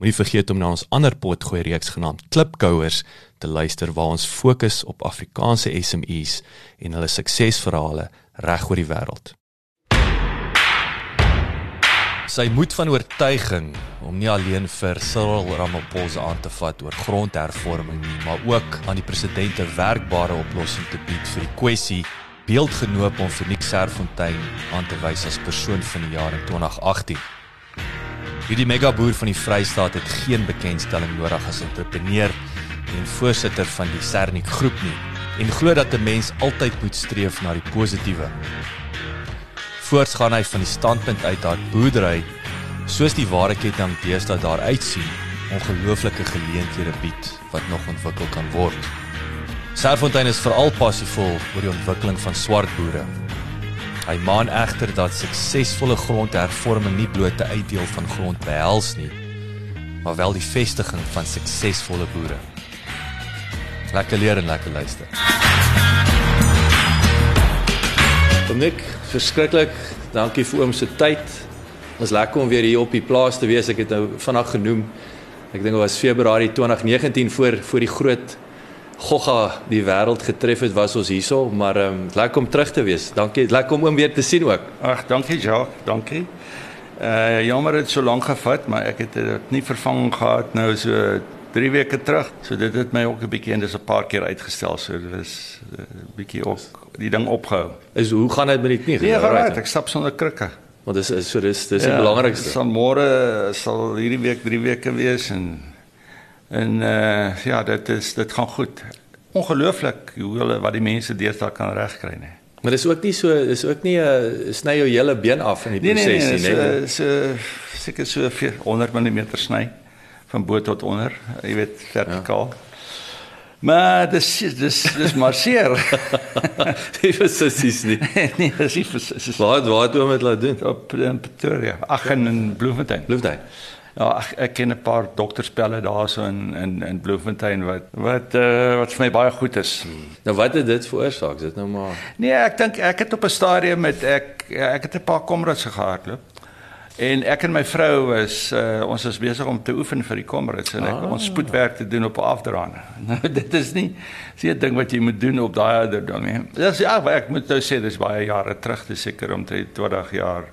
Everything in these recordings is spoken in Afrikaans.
Moenie vergeet om na ons ander potgooi reeks genaamd Klipkouers te luister waar ons fokus op Afrikaanse SMEs en hulle suksesverhale reg oor die wêreld. Sy moed van oortuiging om nie alleen vir Cyril Ramaphosa aan te vat oor grondhervorming nie, maar ook aan die president 'n werkbare oplossing te bied vir die kwessie beeldgenoop om vir Nick Serfontein aan te wys as persoon van die jaar in 2018. Hierdie megaboer van die Vrystaat het geen bekendstelling nodig as entrepreneur en voorsitter van die Sernik groep nie en glo dat 'n mens altyd moet streef na die positiewe Voorts gaan hy van die standpunt uit dat boerdery soos die ware ketting deesdae daar uitsien, ongelooflike geleenthede bied wat nog ontwikkel kan word. Serfontein is veral passievol oor die ontwikkeling van swart boere. Hy maan egter dat suksesvolle grondhervorming nie bloot 'n uitdeel van grond behels nie, maar wel die vestiging van suksesvolle boere. Lekker leer en lekker luister. Dominik, verskriklik. Dankie vir oom se tyd. Was lekker om weer hier op die plaas te wees. Ek het nou vanaand genoem. Ek dink dit was Februarie 2019 voor voor die groot gogga die wêreld getref het was ons hierso, maar ehm um, lekker om terug te wees. Dankie. Lekker om oom weer te sien ook. Ag, dankie Jacques. Dankie. Uh jammer dit so lank gevat, maar ek het dit nie vervang gehad nou so 3 weke terug. So dit het my ook 'n bietjie en dis 'n paar keer uitgestel. So dit is 'n uh, bietjie ook die ding opgehou. Is hoe gaan dit met die knie? Nee, right, ek stap sonder krikke. Want dis is so dis dis ja, die belangrikste. Van môre sal hierdie week 3 weke wees en en uh ja, dit is dit gaan goed. Ongelooflik hoe hulle wat die mense deesdae kan regkry, nee. Maar dis ook nie so dis ook nie 'n uh, sny jou hele been af in die nee, proses nee, nie, nee. So seker so 100 mm sny van bo tot onder, jy weet vertikaal. Ja. Maar dis dis dis maar seer. Dis presies nie. nee, dis nie presies. Wat wat doen met laat doen op in Pretoria, ag in Bloemfontein. Bloemfontein. Ja, ek, ek ken 'n paar dokterspelle daarso in in in Bloemfontein wat wat uh, wat vir my baie goed is. Hmm. Nou wat het dit veroorsaak? Dit nou maar Nee, ek dink ek het op 'n stadium met ek ek het 'n paar komrades gehardloop. En ek en my vrou is uh, ons is besig om te oefen vir die komrades en ek ah. ons spoedwerk te doen op 'n afdraande. Nou dit is nie se ding wat jy moet doen op daai ouderdom nie. Dis ja, ek moet nou sê dis baie jare terug, dis seker om 20 jaar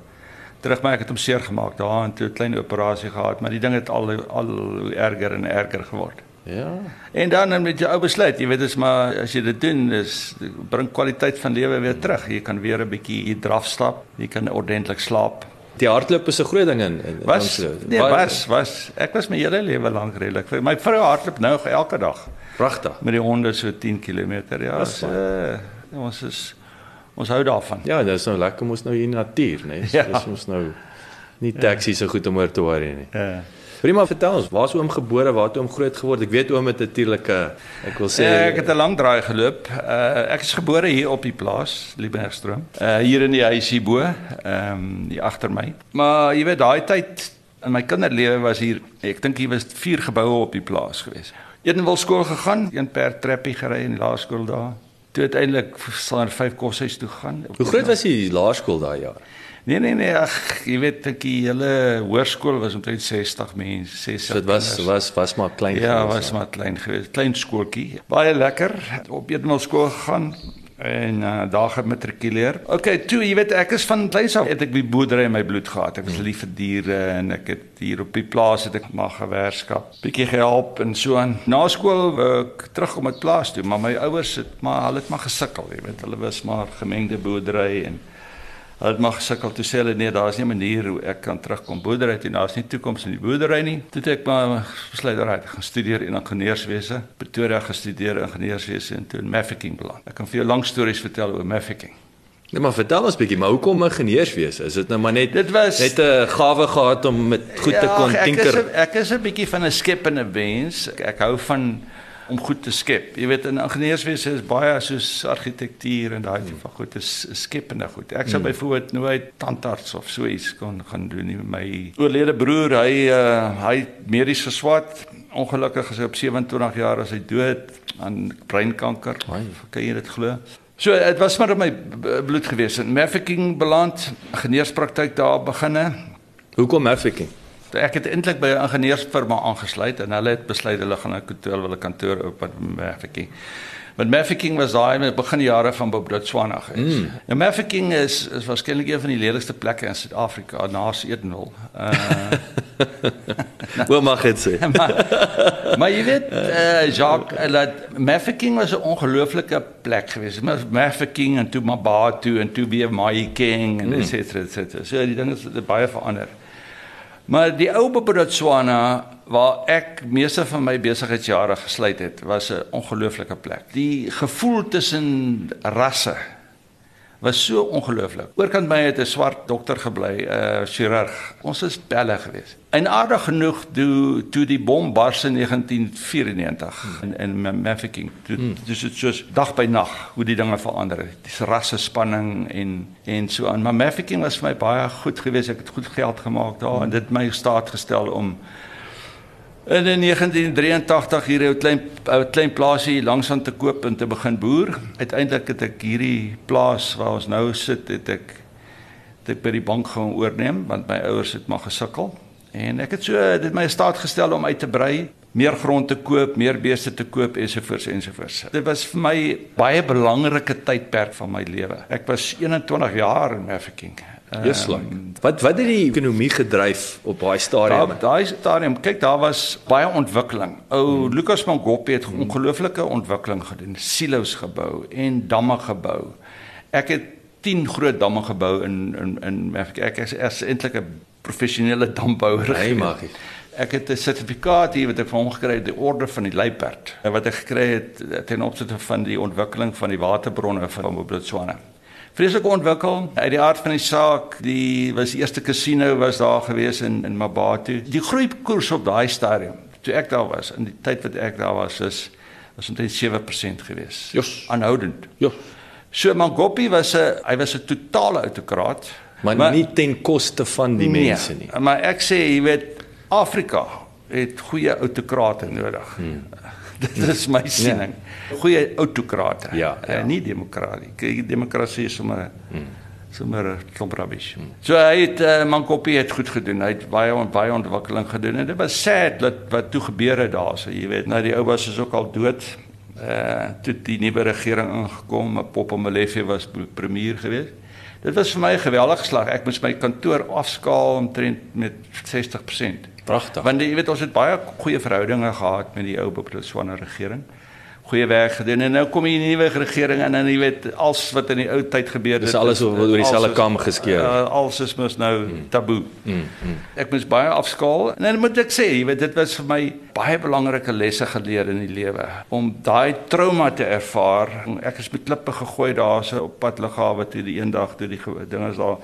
terug maar ek het hom seer gemaak daar en toe 'n klein operasie gehad, maar die ding het al al erger en erger geword. Ja. En dan met jou ou besluit, jy weet dis maar as jy dit doen, is bring kwaliteit van lewe weer terug. Jy kan weer 'n bietjie hier draf stap, jy kan ordentlik slaap. Die hardloop is 'n groot ding in in was, Amsterdam. Nee, was was ek was my hele lewe lank redelik. My vrou hardloop nou elke dag. Pragtig. Met die honde so 10 km. Ja, so, uh, ons is ons hou daarvan. Ja, dit is nou lekker om ons nou hier in natuur, né? Nee? Ja. Dis ons nou nie taxi ja. so goed om oor te worry nie. Ja. Prima, vertel ons, waar is oom gebore, waar het oom groot geword? Ek weet oom het natuurlik 'n eh, ek wil sê ek het 'n lang draai geloop. Uh, ek is gebore hier op die plaas, Liebenbergstroom. Uh hier in die huisie bo, ehm um, hier agter my. Maar jy weet daai tyd in my kinderlewe was hier, ek dink hier was vier geboue op die plaas gewees. Een wil skool gegaan, een per trappie gery in die laerskool daar. Toe uiteindelik sal er vyf koshuis toe gaan. Hoe groot was die laerskool daai jaar? Nee nee nee, ag, jy weet ek die hele hoërskool was omtrent 60 mense, 60. So dit was kinders. was was maar klein ja, geweest. Ja, was maar klein geweest. Klein skooltjie. Baie lekker. Op eenmal skool gegaan. En uh, daar gematrikuleer. OK, toe jy weet ek is van kleins af het ek die boerdery in my bloed gehad. Ek was lief vir diere en ek het hier op die plaas het ek maar gewerskap. Bietjie gehelp en so aan. Na skool ek terugkom met plaas toe, maar my ouers het maar hulle het maar gesukkel, jy weet. Hulle was maar gemengde boerdery en Hulle het maar gesukkel toe sê hulle nee, daar is nie 'n manier hoe ek kan terugkom boerdery toe. Daar is nie toekoms in die boerdery nie. Toe het ek maar besluit dat ek gaan studeer in ingenieurswese. Pretoria gestudeer ingenieurswese en toe in Mafeking beland. Ek kan vir jou lank stories vertel oor Mafeking. Nee, maar vertel ons bietjie, maar hoekom ingenieurswese? Is dit nou maar net Dit was net 'n gawe gehad om met goed te kon Ja, ek is tinker? Ek is 'n bietjie van 'n skepende mens. Ek, ek hou van om goed te skep. Jy weet in ingenieurswese is baie soos argitektuur en daai tipe van goed is, is skepende goed. Ek sou byvoorbeeld nooit tandarts of so iets kon gaan doen nie. My oorlede broer, hy uh, hy medies geswat. Ongelukkig is hy op 27 jaar as hy dood aan breinkanker. Ai. Kan jy dit glo? So dit was maar in my bloed gewees. In Mafeking beland, geneerspraktyk daar beginne. Hoekom Mafeking? Ek het eintlik by 'n ingenieursfirma aangesluit en hulle het besluit hulle gaan 'n kantoor wil 'n kantoor oop met Mafeking. Want Mafeking was daai in die begin jare van Botswana gewees. Mm. En Mafeking is is waarskynlik een van die lelikste plekke in Suid-Afrika na Edenwil. Uh Hoe mag dit sê? maar, maar jy weet uh, Jacques dat Mafeking was 'n ongelooflike plek geweest. Mafeking en toe Mabatu en toe weer Mahikeng en et cetera et cetera. So die ding het baie verander. Maar die ou Botswana waar ek meeste van my besigheidsjare gesluit het, was 'n ongelooflike plek. Die gevoel tussen rasse was so ongelooflik. Oorkant my het 'n swart dokter gebly, 'n uh, chirurg. Ons is belle geweest. En aardig genoeg toe toe die bom bars in 1994 in in Mafeking. Toe dis dit soos dag by nag hoe die dinge verander het. Dis rasse spanning en en so aan. Maar Mafeking was vir my baie goed geweest. Ek het goed geld gemaak daar en dit my staat gestel om in 1983 hier 'n klein 'n klein plaasie langs aan te koop en te begin boer. Uiteindelik het ek hierdie plaas waar ons nou sit, het ek het ek by die bank gaan oorneem want my ouers het maar gesukkel. En ek het so dit my staat gestel om uit te brei, meer grond te koop, meer beeste te koop ensovoorts ensovoorts. Dit was vir my baie belangrike tydperk van my lewe. Ek was 21 jaar in Mafeking. Yes, like. Wat wat het die ekonomie gedryf op daai stadium? daai stadium, kyk daar was baie ontwikkeling. Ou Lucas Mangopie het ongelooflike ontwikkeling gedoen, silo's gebou en damme gebou. Ek het 10 groot damme gebou in in in ek, ek is, is eintlik 'n professionele dambouer. Nee, magie. Ek het 'n sertifikaat hier wat ek van hom gekry het, die orde van die luiperd. Wat ek gekry het ten opsigte van die ontwikkeling van die waterbronne van Botswana. Vreeslik ontwikkel uit die aard van die saak. Die was die eerste casino was daar gewees in in Mabatu. Die groeikoers op daai stadium toe ek daar was, in die tyd wat ek daar was, is was omtrent 7% gewees. Jos. Aanhoudend. Ja. So Mangopi was 'n hy was 'n totale autokraat. Maar, maar nie ten koste van die mense nie. Nee, maar ek sê, jy weet, Afrika het goeie autokrate nodig. Hmm. Dit is my siening. Goeie autokrate. Ja, ja. Uh, nie demokratie. Kyk, Demokrasie is sommer hmm. sommer klomp rubbish. Hmm. So hy het uh, Mankopi het goed gedoen. Hy het baie baie ontwikkeling gedoen en dit was sad dat wat toe gebeur het daar. So jy weet, nou die ou was is ook al dood. Uh toe die nuwe regering ingekom, Popo Molefe was premier geweest. Dit was vir my 'n geweldige slag. Ek moes my kantoor afskaal omtrent met 60%. Pragtig. Want jy weet ons het baie goeie verhoudinge gehad met die ou Botswana regering. Goeie werk gedoen en nou kom hier 'n nuwe regering en dan jy weet alles wat in die ou tyd gebeur het. Dis alles oor- oor dieselfde kam geskeer. Uh, alles is mos nou mm. taboe. Mm, mm. Ek moes baie afskaal en dan moet ek sê, jy weet dit was vir my baie belangrike lesse geleer in die lewe om daai trauma te ervaar. Ek is met klippe gegooi daarso op pad lughawe toe die eendag toe die dinge is daar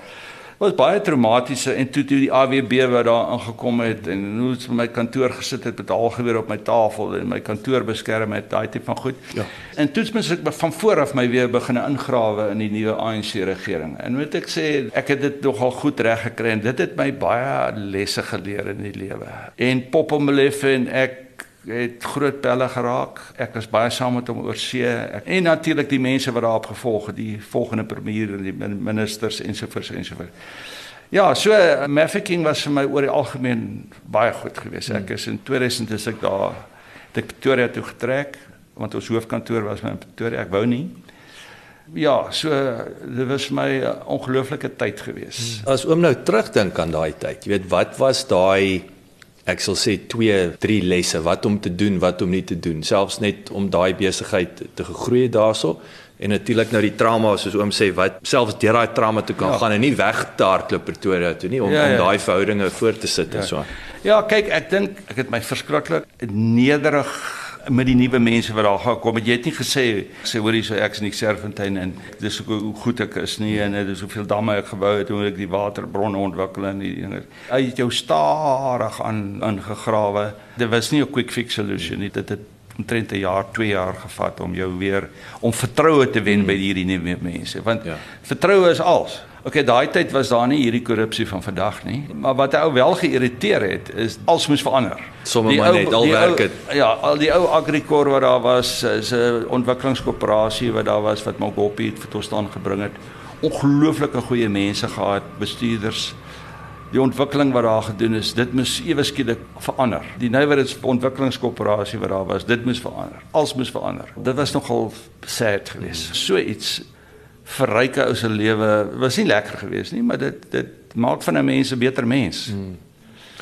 was baie traumatiese en toe toe die AWB wat daar aangekom het en hoe het my kantoor gesit het met algeweer op my tafel en my kantoor beskerm het daai tipe van goed. Ja. En toe het ek van voor af my weer begin ingrawe in die nuwe ANC regering. En moet ek sê ek het dit nogal goed reg gekry en dit het my baie lesse geleer in die lewe. En Popo Molefe en ek het groot pelle geraak. Ek was baie saam met hom oor see. En natuurlik die mense wat daarop gevolg het, die volgende premier en die min- ministers ensovoorts ensovoorts. Ja, so uh, Mafeking was vir my oor die algemeen baie goed geweest. Ek is in 2000 is ek daar ek Pretoria toe getrek want ons hoofkantoor was in Pretoria. Ek wou nie. Ja, so dit was my 'n ongelooflike tyd gewees. As oom nou terugdink aan daai tyd, jy weet wat was daai ek sal sê 2, 3 lesse wat om te doen, wat om nie te doen, selfs net om daai besigheid te gegroei daarso en natuurlik nou die trauma soos oom sê wat selfs deur daai trauma te kan ja. gaan en nie weg te hardloop Pretoria toe nie om ja, ja. om daai verhoudinge voort te sit ja. en so. Ja, kyk, ek dink ek het my verskriklik nederig met die nuwe mense wat daar gekom het. Jy het nie gesê sê hoorie so ek's in die Serfontein en dis hoe goed ek is nie en dit is hoeveel damme ek gebou het hoe ek die waterbronne ontwikkel en die dinge. Hy het jou stadig aan ingegrawe. Dit was nie 'n quick fix solution nie. Dit het omtrent 'n jaar, 2 jaar gevat om jou weer om vertroue te wen by hierdie nuwe mense. Want ja. vertroue is alles. Okay, daai tyd was daar nie hierdie korrupsie van vandag nie, maar wat ou wel geïrriteer het is alles moes verander. Sommige maar net al werk dit. Ja, al die ou Agricor wat daar was, is 'n ontwikkelingskoöperasie wat daar was wat Mogopi het tot staan gebring het. Ongelooflike goeie mense gehad, bestuurders. Die ontwikkeling wat daar gedoen is, dit moes ewe skielik verander. Die Nywerheids ontwikkelingskoöperasie wat daar was, dit moes verander. Alles moes verander. Dit was nogal sad geweest. So iets verryke ou se lewe was nie lekker geweest nie, maar dit dit maak van 'n mens 'n beter mens. Hmm.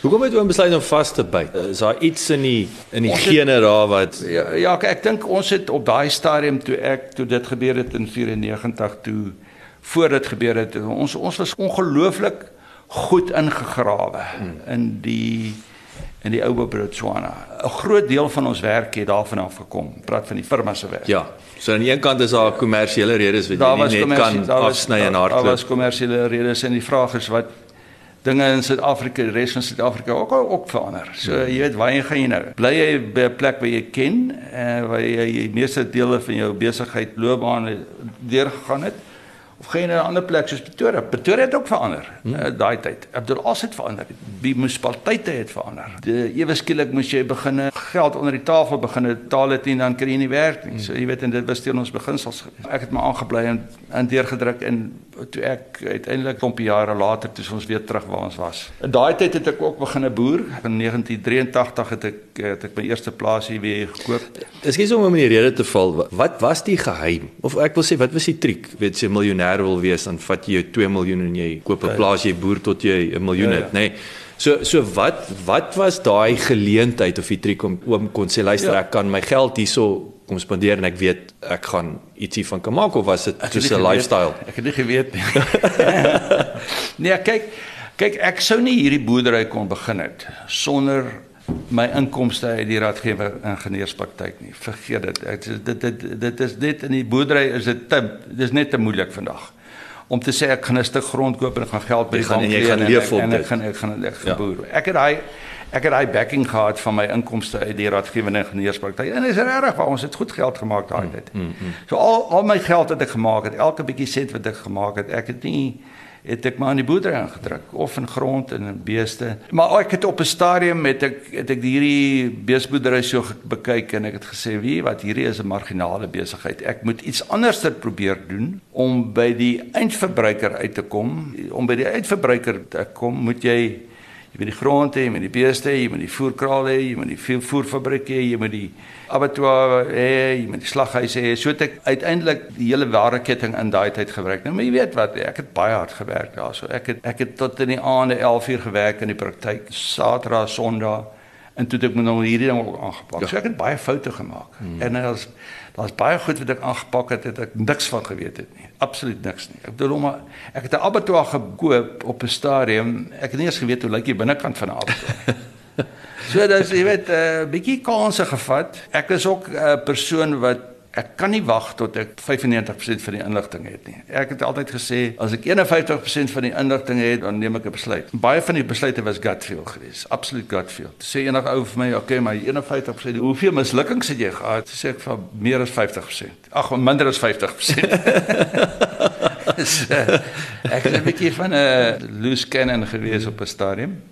Hoekom het jy besluit om vas te byt? Is daar iets in die in die gene daar wat Ja, ja ek dink ons het op daai stadium toe ek toe dit gebeur het in 94 toe voor dit gebeur het, ons ons was ongelooflik goed ingegrawe hmm. in die in die ou Botswana. 'n Groot deel van ons werk het daarvan af gekom. Praat van die firma se werk. Ja. So aan die een kant is daar kommersiële redes wat jy nie net kan afsny en hardloop. Daar was kommersiële redes en die vraag is wat dinge in Suid-Afrika, die res van Suid-Afrika ook ook verander. So jy weet waar jy gaan jy nou? Bly jy by 'n plek waar jy ken en waar jy die meeste dele van jou besigheid loopbaan deurgegaan het? Of gaan jy na 'n ander plek soos Pretoria? Pretoria het ook verander hmm. uh, daai tyd. Bedoel as dit verander, die munisipaliteite het verander. Die ewe skielik moes jy begin geld onder die tafel begin betaal het en dan kry jy nie werk nie. Hmm. So jy weet en dit was teen ons beginsels. Ek het my aangebly en en deurgedruk en toe ek uiteindelik klompie jare later toe ons weer terug waar ons was. In daai tyd het ek ook begin 'n boer. In 1983 het ek het ek my eerste plaasie weer gekoop. Ekskuus om om in die rede te val. Wat was die geheim? Of ek wil sê wat was die triek? Weet jy 'n miljonair wil wees dan vat jy jou 2 miljoen en jy koop 'n ja. plaas jy boer tot jy 'n miljoen ja, het, ja. nê? Nee. So so wat wat was daai geleentheid of die triek om oom kon sê luister ja. ek kan my geld hierso kom spandeer en ek weet ek gaan ietsie van kan maak of was dit net 'n lifestyle? Ek het nie geweet nie. nee, kyk, kyk ek sou nie hierdie boerdery kon begin het sonder my inkomste uit die raadgewer ingenieurspraktyk nie. Vergeet dit. Ek dit dit dit is net in die boerdery is dit te dis net te moeilik vandag om te sê ek gaan 'n stuk grond koop en gaan geld by die bank leen en, en, en ek gaan ek gaan ek gaan boer. Ek het daai ek het daai backing gehad van my inkomste uit die raadgewende ingenieurspraktyk. En dit is regtig waar ons het goed geld gemaak daai mm, tyd. Mm, mm, mm. So al al my geld wat ek gemaak het, elke bietjie sent wat ek gemaak het, ek het nie het ek maar in die boerdery aangedruk of in grond en in beeste. Maar ek het op 'n stadium met ek het ek hierdie beesboerdery so bekyk en ek het gesê wie wat hierdie is 'n marginale besigheid. Ek moet iets anders ter probeer doen om by die eindverbruiker uit te kom. Om by die eindverbruiker te kom, moet jy jy moet die grond hê, jy moet die beeste hê, jy moet die voerkraal hê, jy moet die voerfabriek hê, jy moet die abattoir hê, jy moet die slaghuis hê. So het ek uiteindelik die hele waardeketting in daai tyd gebruik. Nou maar jy weet wat, ek het baie hard gewerk daarso. Ek het ek het tot in die aande 11 uur gewerk in die praktyk, Saterdag, Sondag en toe het ek nou hierdie ding ook aangepak. Ja. So ek het baie foute gemaak. Hmm. En as daar's baie goed wat ek aangepak het, het ek niks van geweet het nie. Absoluut niks nie. Ek bedoel maar ek het 'n abattoir gekoop op 'n stadium. Ek het nie eens geweet hoe lyk die binnekant van 'n abattoir. so dis jy weet 'n uh, bietjie kanse gevat. Ek is ook 'n uh, persoon wat ek kan nie wag tot ek 95% van die inligting het nie. Ek het altyd gesê as ek 51% van die inligting het, dan neem ek 'n besluit. Baie van die besluite was gut feel geweest, absoluut gut feel. Sê enige ou vir my, okay, maar 51%, hoeveel mislukkings het jy gehad? Sê ek van meer as 50%. Ag, minder as 50%. so, ek het 'n bietjie van 'n loose cannon geweest op 'n stadium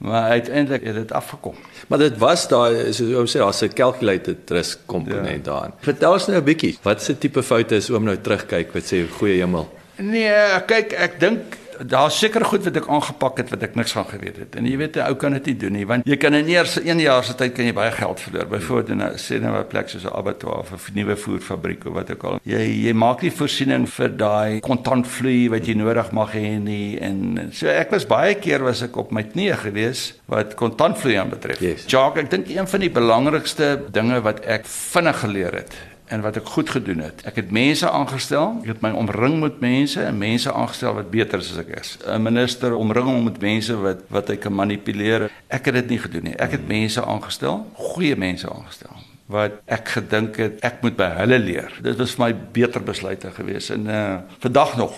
maar uiteindelik het dit afgekom. Maar dit was daai soos oom sê daar's 'n calculated risk komponent ja. daarin. Vertel ons nou 'n bietjie, wat se tipe foute is oom nou terugkyk wat sê goeie hemel? Nee, kyk, ek dink Daar's seker goed wat ek aangepak het wat ek niks van geweet het. En jy weet 'n ou kan dit nie doen nie want jy kan in eers 1 jaar se tyd kan jy baie geld verloor. Byvoorbeeld in 'n sê nou 'n plek soos 'n abattoir of 'n nuwe voerfabriek of wat ook al. Jy jy maak nie voorsiening vir daai kontantvloei wat jy nodig mag hê nie en so ek was baie keer was ek op my knieë gewees wat kontantvloei aanbetref. Yes. Jacques, ek dink een van die belangrikste dinge wat ek vinnig geleer het en wat ek goed gedoen het. Ek het mense aangestel, ek het my omring met mense en mense aangestel wat beter is as ek is. 'n Minister omring hom met mense wat wat hy kan manipuleer. Ek het dit nie gedoen nie. Ek het mense aangestel, goeie mense aangestel wat ek gedink het ek moet by hulle leer. Dit was vir my beter besluite geweest en uh vandag nog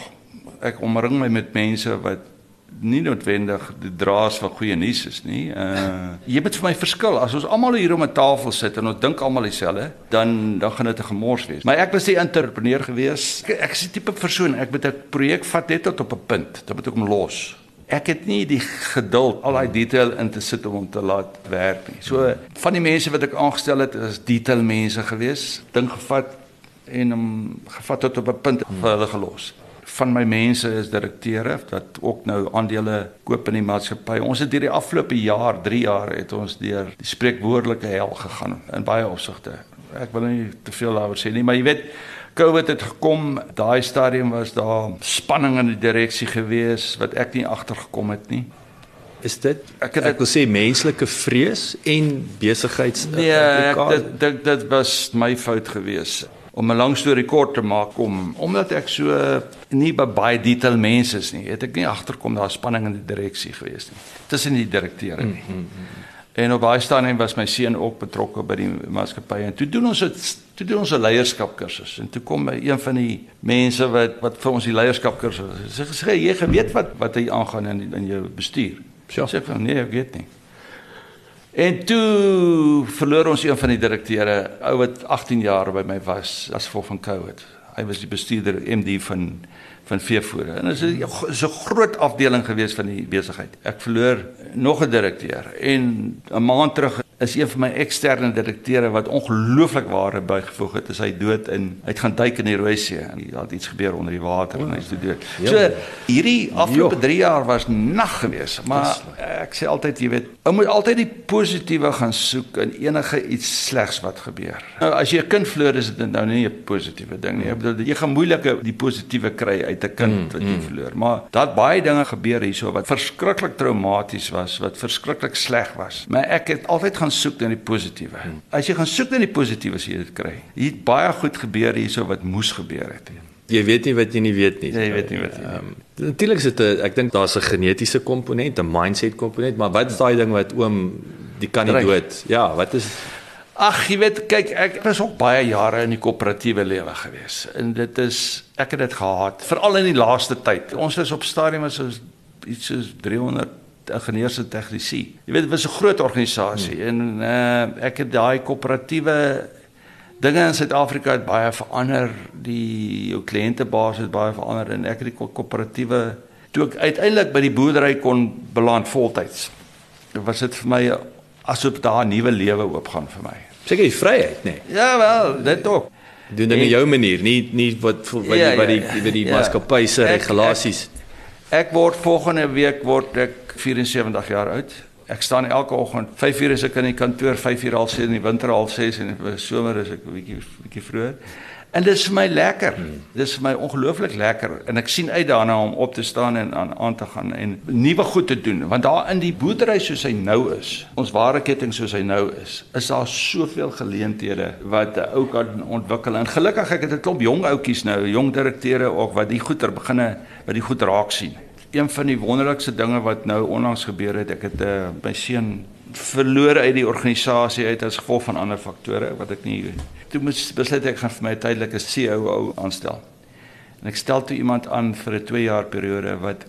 ek omring my met mense wat nie noodwendig die draers van goeie nuus is nie. Uh jy moet vir my verskil. As ons almal hier om 'n tafel sit en ons dink almal dieselfde, dan dan gaan dit 'n gemors wees. Maar ek was 'n entrepreneur gewees. Ek, ek is die tipe persoon, ek moet 'n projek vat net tot op 'n punt. Dan moet ek hom los. Ek het nie die geduld al daai detail in te sit om hom te laat werk nie. So van die mense wat ek aangestel het, is detail mense gewees. Ding gevat en hom gevat tot op 'n punt vir hulle gelos van my mense is direkteure wat ook nou aandele koop in die maatskappy. Ons het hierdie afgelope jaar, 3 jaar het ons deur die spreekwoordelike hel gegaan in baie opsigte. Ek wil nie te veel daaroor sê nie, maar jy weet COVID het gekom, daai stadium was daar spanning in die direksie gewees wat ek nie agtergekom het nie. Is dit ek het ek wil sê menslike vrees en besigheids Nee, ek dit dit was my fout geweest om 'n lang storie kort te maak om omdat ek so nie by baie detail mense is nie, het ek nie agterkom daar spanning in die direksie gewees nie tussen die direkteure nie. Mm, mm, mm. En op baie stadium was my seun ook betrokke by die maatskappy en toe doen ons dit toe doen ons 'n leierskapkursus en toe kom een van die mense wat wat vir ons die leierskapkursus sê sê jy geweet wat wat hy aangaan in in jou bestuur. Sê ek van nee, ek weet nie. En toe verloor ons een van die direkteure, ou wat 18 jaar by my was as gevolg van COVID. Hy was die bestuurder MD van van veevoere. En dit is 'n groot afdeling gewees van die besigheid. Ek verloor nog 'n direkteur en 'n maand terug is een van my eksterne direkteure wat ongelooflik ware bygevoeg het, is hy dood in hy het gaan duik in die Rooi See en daar het iets gebeur onder die water en hy's dood. Ja. So hierdie afgelope 3 jaar was nag gewees, maar ek sê altyd jy weet, ou moet altyd die positiewe gaan soek in enige iets slegs wat gebeur. Nou as jy 'n kind verloor is dit nou nie 'n positiewe ding nie. Ek bedoel jy gaan moeilike die positiewe kry uit 'n kind mm, wat jy mm. verloor. Maar daar't baie dinge gebeur hierso wat verskriklik traumaties was, wat verskriklik sleg was. Maar ek het altyd gaan soek na die positiewe. As jy gaan soek na die positiewe, sal jy dit kry. Hier het baie goed gebeur hierso wat moes gebeur het. Jy weet nie wat jy nie weet nie. Ja, jy weet nie wat jy. Um, Natuurlik is dit 'n ek dink daar's 'n genetiese komponent, 'n mindset komponent, maar wat is daai ding wat oom die kan nie dood? Ja, wat is Ag, jy weet, kyk, ek was ook baie jare in die koöperatiewe lewe gewees. En dit is ek het dit gehaat, veral in die laaste tyd. Ons was op stadium as ons iets soos 300 ingenieurs en tegnisie. Jy weet dit was 'n groot organisasie hmm. en uh, ek het daai koöperatiewe dinge in Suid-Afrika het baie verander. Die jou kliëntebasis het baie verander en ek het die koöperatiewe toe ek uiteindelik by die boerdery kon beland voltyds. Dit was dit vir my asof daar 'n nuwe lewe oopgaan vir my. Seker die vryheid, nê? Nee. Ja wel, dit ook. Doen dinge jou manier, nie nie wat wat ja, die wat die ja, die ja. maatskappy se regulasies. Ek, ek word volgende week word ek 74 jaar oud. Ek staan elke oggend 5 uur as ek in die kantoor, 5 uur al sê in die winter al 6 en in die somer is ek 'n bietjie bietjie vroeër. En dit is vir my lekker. Dit is vir my ongelooflik lekker en ek sien uit daarna om op te staan en aan aan te gaan en nuwe goed te doen want daar in die boerdery soos hy nou is, ons ware ketting soos hy nou is, is daar soveel geleenthede wat 'n ou kan ontwikkel. En gelukkig ek het 'n klomp jong ouetjies nou, jong direkteure ook wat die goeie beginne wat die goed raak sien een van die wonderlikste dinge wat nou onlangs gebeur het, ek het uh, my seun verloor uit die organisasie uit as gevolg van ander faktore wat ek nie toe moes besluit ek gaan vir my tydelike COO aanstel. En ek stel toe iemand aan vir 'n 2 jaar periode wat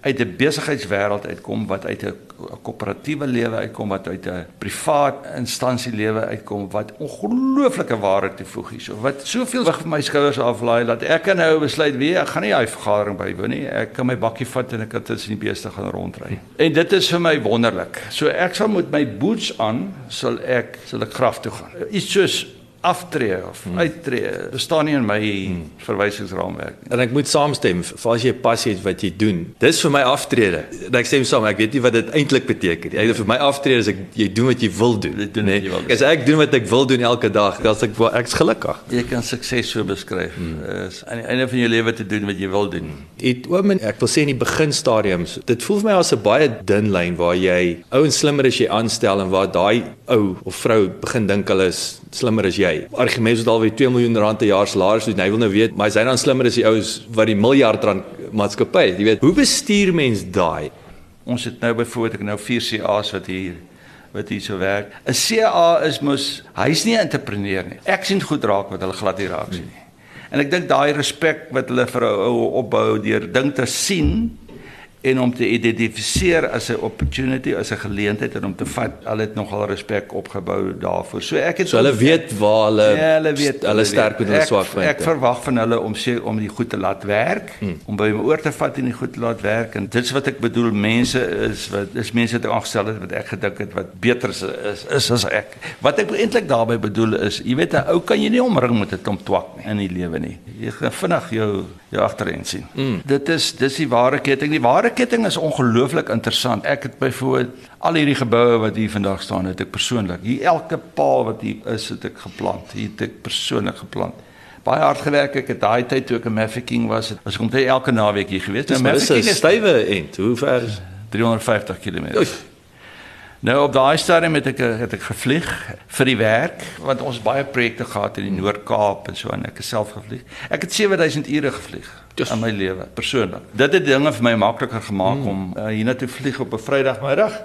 uit 'n besigheidswêreld uitkom wat uit 'n koöperatiewe lewe uitkom wat uit 'n privaat instansie lewe uitkom wat ongelooflike waarde toevoeg hierso wat soveel vir my skouers aflaai dat ek kan nou besluit wie ek gaan nie hy vergadering bywoon nie. Ek kan my bakkie vat en ek kan tussen die beeste gaan rondry. En dit is vir my wonderlik. So ek sal met my boots aan sal ek sal ek graf toe gaan. Iets soos aftree of hmm. uittreë bestaan nie in my hmm. verwysingsraamwerk nie. En ek moet saamstem, vir as jy passie het wat jy doen, dis vir my aftrede. En ek stem saam, ek weet nie wat dit eintlik beteken nie. Vir my aftrede is ek jy doen wat jy wil doen. Doen nee? jy wil. As ek doen wat ek wil doen elke dag, dan ek ek's gelukkig. Jy kan sukses so beskryf. Hmm. Is aan die einde van jou lewe te doen wat jy wil doen. Dit oom ek wil sê in die beginstadiums, dit voel vir my as 'n baie dun lyn waar jy ou en slimmer as jy aanstel en waar daai ou of vrou begin dink hulle is slimmer as jy. Argument is alweer 2 miljoen rand per jaar salaris, so hy wil nou weet, maar is hy dan slimmer as die ouens wat die miljard rand maatskappy het? Jy weet, hoe bestuur mens daai? Ons het nou byvoorbeeld ek nou 4 CA's wat hier wat hier so werk. 'n CA is mos hy's nie 'n entrepreneur nie. Ek sien goed raak wat hulle glad nie raak sien nie. En ek dink daai respek wat hulle vir 'n ou opbou deur ding te sien en om te identifiseer as 'n opportunity, as 'n geleentheid en om te vat, hulle het nogal respek opgebou daarvoor. So ek het so hulle weet waar hulle ja, hulle weet hulle sterk en hulle swak punte. Ek verwag van hulle om sê om die goed te laat werk, hmm. om by my oor te vat en die goed te laat werk en dit is wat ek bedoel mense is wat is mense wat aangestel het wat ek gedink het wat beter is is, is as ek. Wat ek eintlik daarmee bedoel is, jy weet 'n ou kan jy nie omring met 'n klomp twak in die lewe nie. Jy gaan vinnig jou jou agterin sien. Hmm. Dit is dis die ware ketting. Die ware ketting is ongelooflik interessant. Ek het byvoorbeeld al hierdie geboue wat hier vandag staan, het ek persoonlik. Hier elke paal wat hier is, het ek geplant. Hier het ek persoonlik geplant. Baie hard gewerk ek het daai tyd toe ek in Mafeking was. As ek te elke naweek hier gewees. Nou Mafeking is stywe end. Hoe ver is 350 km? Nou op daai stadium het ek het ek gevlieg vir die werk want ons baie projekte gehad in die Noord-Kaap en so en ek het self gevlieg. Ek het 7000 ure gevlieg in my lewe persoonlik. Dit het dinge vir my makliker gemaak hmm. om uh, hiernatoe vlieg op 'n Vrydagmiddag.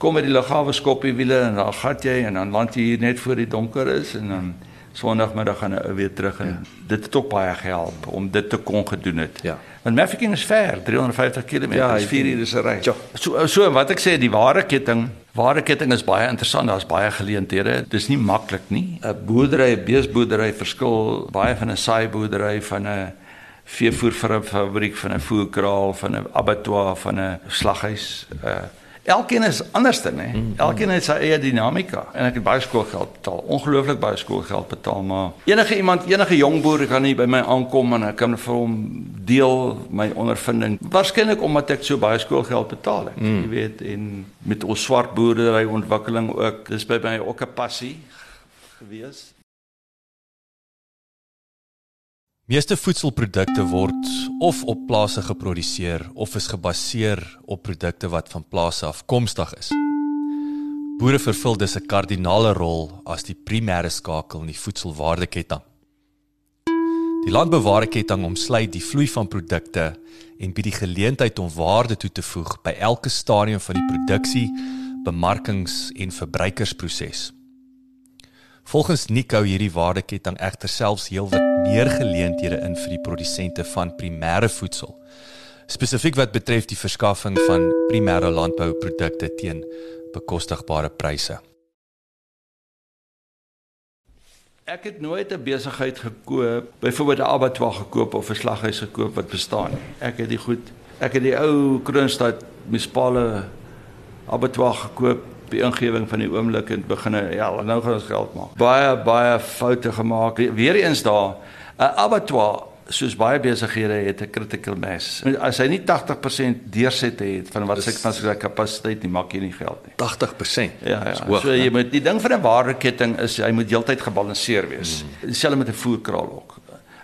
Kom met die lughawe skoppie wiele en dan gat jy en dan land jy hier net voor die donker is en dan Sondagmiddag gaan hy weer terug en ja. dit het ook baie gehelp om dit te kon gedoen het. Ja. Want Mafeking is ver, 350 km, ja, 4 ure se ry. Ja. So so wat ek sê, die ware ketting, ware ketting is baie interessant. Daar's baie geleenthede. Dis nie maklik nie. 'n Boerdery, 'n beesboerdery verskil baie van 'n saai boerdery van 'n veevoerfabriek van 'n voerkraal van 'n abattoir van 'n slaghuis. Uh Elkeen is anderste, nê. Mm, mm. Elkeen het sy eie dinamika en ek het baie skoolgeld betaal, ongelooflik baie skoolgeld betaal, maar enige iemand, enige jong boer kan hier by my aankom en ek kan vir hom deel my ondervinding. Waarskynlik omdat ek so baie skoolgeld betaal het, mm. jy weet, en met ons swart boerdery ontwikkeling ook, dis by my ook 'n passie gewees. Meeste voedselprodukte word of op plase geproduseer of is gebaseer op produkte wat van plase afkomstig is. Boere vervul dus 'n kardinale rol as die primêre skakel in die voedselwaardeketting. Die landbouwaardeketting omsluit die vloei van produkte en bied die geleentheid om waarde toe te voeg by elke stadium van die produksie, bemarkings en verbruikersproses. Volgens Nico hierdie waardeketting egter selfs heelwat meer geleenthede in vir die produsente van primêre voedsel. Spesifiek wat betref die verskaffing van primêre landbouprodukte teen bekostigbare pryse. Ek het nooit 'n besigheid gekoop, byvoorbeeld 'n abattoir gekoop of 'n slaghuis gekoop wat bestaan nie. Ek het die goed, ek het die ou Kroonstad munisipale abattoir gekoop die ingewing van die oomblik en begin ja, nou gaan ons geld maak. Baie baie foute gemaak. Weereens daar 'n abattoir soos baie besighede het 'n critical mass. As hy nie 80% deurset het van wat sy van sy kapasiteit nie, maak jy nie geld nie. 80%. Ja, ja. Hoog, so jy moet die ding van 'n waardeketting is hy moet heeltyd gebalanseer wees. Mm. Dieselfde met 'n voerkraal ook.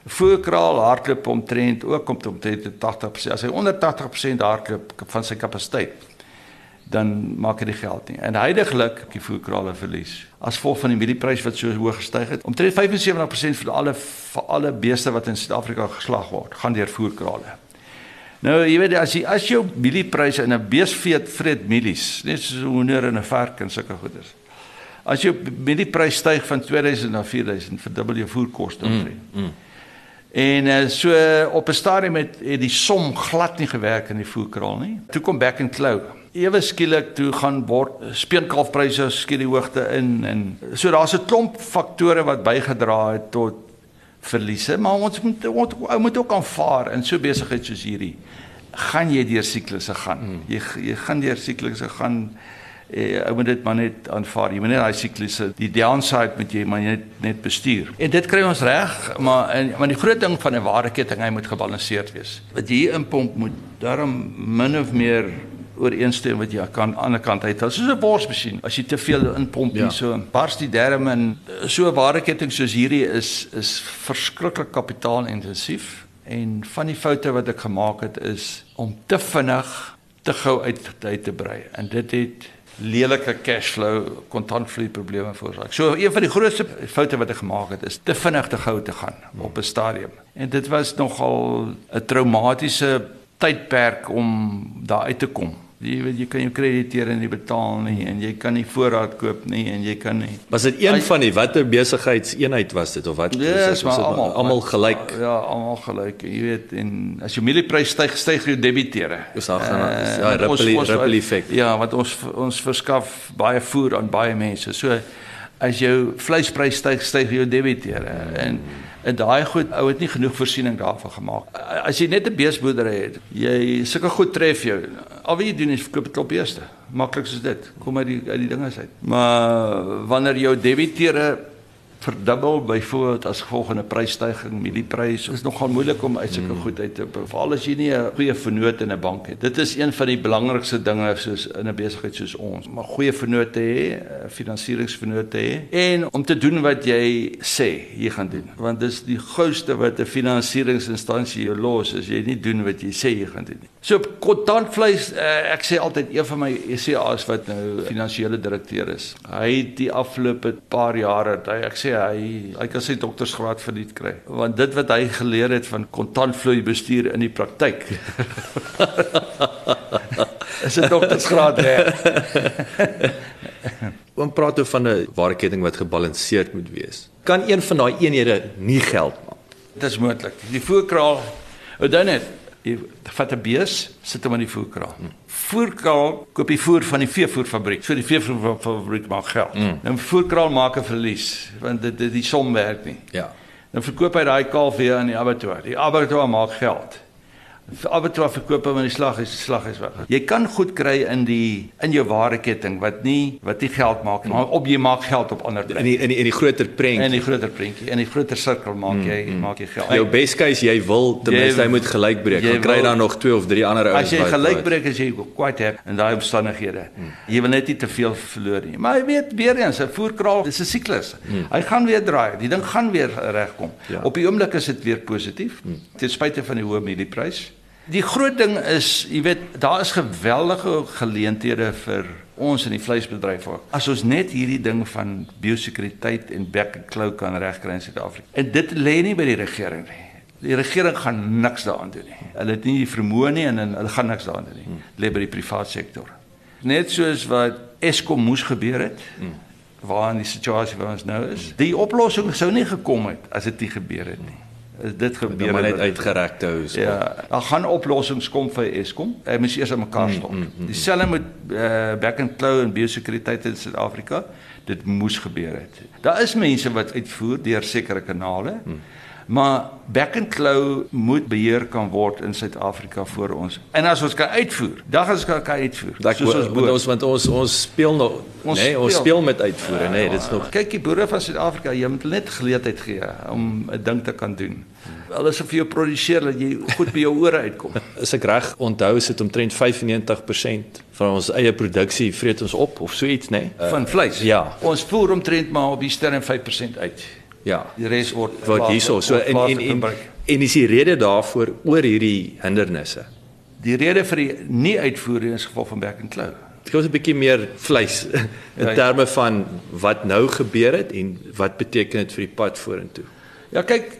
Voerkraal hardloop omtrent ook kom omtrent 80%. As hy onder 80% hardloop van sy kapasiteit, dan maak dit geld nie. En heidaglik die voerkrale verlies. As gevolg van die mielieprys wat so hoog gestyg het, omtrent 75% van alle van alle beeste wat in Suid-Afrika geslag word, gaan deur voerkrale. Nou, jy weet as jy as jou mieliepryse in 'n beesveet vreet mielies, net soos hoender en 'n vark en sulke goeders. As jou mielieprys styg van 2000 na 4000, verdubbel jou voerkoste mm, omtrent. Mm, mm. En uh, so op 'n stadium het, het die som glad nie gewerk in die voerkraal nie. Toe kom back and claw ewe skielik toe gaan word speenkalfpryse skiet die hoogte in en so daar's 'n klomp faktore wat bygedra het tot verliese maar ons moet ons moet ook aanvaar in so besigheid soos hierdie gaan jy deur siklusse gaan hmm. jy jy gaan deur siklusse gaan Eh, ou moet dit maar net aanvaar. Jy moet net daai siklusse, die downside moet jy maar net net bestuur. En dit kry ons reg, maar en maar die groot ding van 'n waardeketting, hy moet gebalanseerd wees. Wat jy inpomp moet daarom min of meer ooreenstem wat jy kan aan die ander kant uit. Dit is soos 'n borsmasjien. As jy te veel inpomp ja. hier so, bars die darm en so 'n waardeketting soos hierdie is is verskriklik kapitaalintensief en van die foute wat ek gemaak het is om te vinnig te gou uit uit te brei. En dit het lelike cashflow kontantvloei probleme veroorsaak. So een van die grootste foute wat ek gemaak het is te vinnig te gou te gaan op 'n stadium. En dit was nogal 'n traumatiese tydperk om daar uit te kom. Jy weet jy kan jou krediteure nie betaal nie en jy kan nie voorraad koop nie en jy kan nie. Was dit een van die watter besigheidseenheid was dit of wat? Ja, yes, almal almal gelyk. Ja, almal gelyk. Jy weet en as jou mielieprys styg, styg jou debiteure. Dis daar gaan uh, ja, ripple ripple effek. Ja, want ons ons verskaf baie voer aan baie mense. So as jou vleisprys styg, styg jou debiteure en En daai goed ou het nie genoeg voorsiening daarvan gemaak. As jy net 'n beesboerdery het, jy sulke goed tref jou. Al wat jy doen is verkoop 'n klop beeste. Maklik soos dit. Kom uit die uit die dinge uit. Maar wanneer jou debiteure verdubbel byvoorbeeld as gevolg van 'n prysstygings, mielieprys. Dit is nogal moeilik om uit sulke hmm. goed uit te beval as jy nie 'n goeie vennoot in 'n bank het. Dit is een van die belangrikste dinge soos in 'n besigheid soos ons. Maar goeie vennote hê, finansieringsvennote hê en om te doen wat jy sê jy gaan doen. Want dis die gouste wat 'n finansieringsinstansie jou los as jy nie doen wat jy sê jy gaan doen nie. So kontantvleis, uh, ek sê altyd een van my ECA's wat nou finansiële direkteur is. Hy het die afgelope paar jare, hy ek sê sê hy hy kan sy doktorsgraad verniet kry want dit wat hy geleer het van kontantvloei bestuur in die praktyk is 'n doktorsgraad reg. Ons praat oor van 'n waardeketting wat gebalanseerd moet wees. Kan een van daai eenhede nie geld maak? Dit is moontlik. Die voerkraal, ou dan net Jy vat 'n bees, sit hom in die voerkraal. Mm. Voerkraal koop die voer van die veevoerfabriek. So die veevoerfabriek maak geld. Mm. Nou voerkraal maak 'n verlies want dit die, die som werk nie. Ja. Dan verkoop hy daai kalf weer aan die abattoir. Die abattoir maak geld toe verkoop hom in die slag is slag is weg. Jy kan goed kry in die in jou waardeketting wat nie wat nie geld maak nie, maar op jy maak geld op ander plekke. In die in die in die groter prentjie. In die groter prentjie, in die groter sirkel maak jy mm, mm. maak jy geld. Jou best case jy wil ten minste hy moet gelyk breek. Jy kry dan nog 2 of 3 ander ouens. As jy gelyk breek as jy quite have in daai omstandighede. Mm. Jy wil net nie te veel verloor nie. Maar jy weet weer eens, 'n voerkraal, dis 'n siklus. Mm. Hy gaan weer draai. Die ding gaan weer regkom. Ja. Op die oomblik is dit weer positief. Mm. Ten spyte van die hoë mielieprys. Die groot ding is, jy weet, daar is geweldige geleenthede vir ons in die vleisbedryf ook. As ons net hierdie ding van biosekuriteit en back and claw kan regkry in Suid-Afrika. En dit lê nie by die regering nie. Die regering gaan niks daaraan doen nie. Hulle het nie die vermoë nie en hulle gaan niks daaraan doen nie. Dit lê by die private sektor. Net soos wat Eskom moes gebeur het. Waar in die situasie waar ons nou is. Die oplossing sou nie gekom het as dit nie gebeur het nie dit gebeur maar net uitgereg te hou. Ja, daar gaan oplossings kom vir Eskom. Hy moet eers aan mekaar stop. Mm, mm, mm, Dieselfde met uh, back and claw en biosekuriteit in Suid-Afrika. Dit moes gebeur het. Daar is mense wat uitvoer deur sekere kanale. Mm. Maar back and claw moet beheer kan word in Suid-Afrika vir ons. En as ons kan uitvoer, dan gaan ons kan uitvoer. Dat soos ons boer. ons want ons ons speel nog ons nee, speel. ons speel met uitvoere, ja, nee, dit is nog. Kyk die boere van Suid-Afrika, jy moet net geleentheid gee om 'n ding te kan doen. Hulle sê vir jou produseer dat jy goed by jou ore uitkom. Is ek reg onthou is dit omtrent 95% van ons eie produksie vreet ons op of so iets, nê? Nee? Van vleis. Ja. Ons voer omtrent maar op die sterre 5% uit. Ja. Die res word wat hierso so in en en en is die rede daarvoor oor hierdie hindernisse. Die rede vir die nie uitvoer in geval van back and claw. Dit gous 'n bietjie meer vleis in ja, terme van wat nou gebeur het en wat beteken dit vir die pad vorentoe. Ja, kyk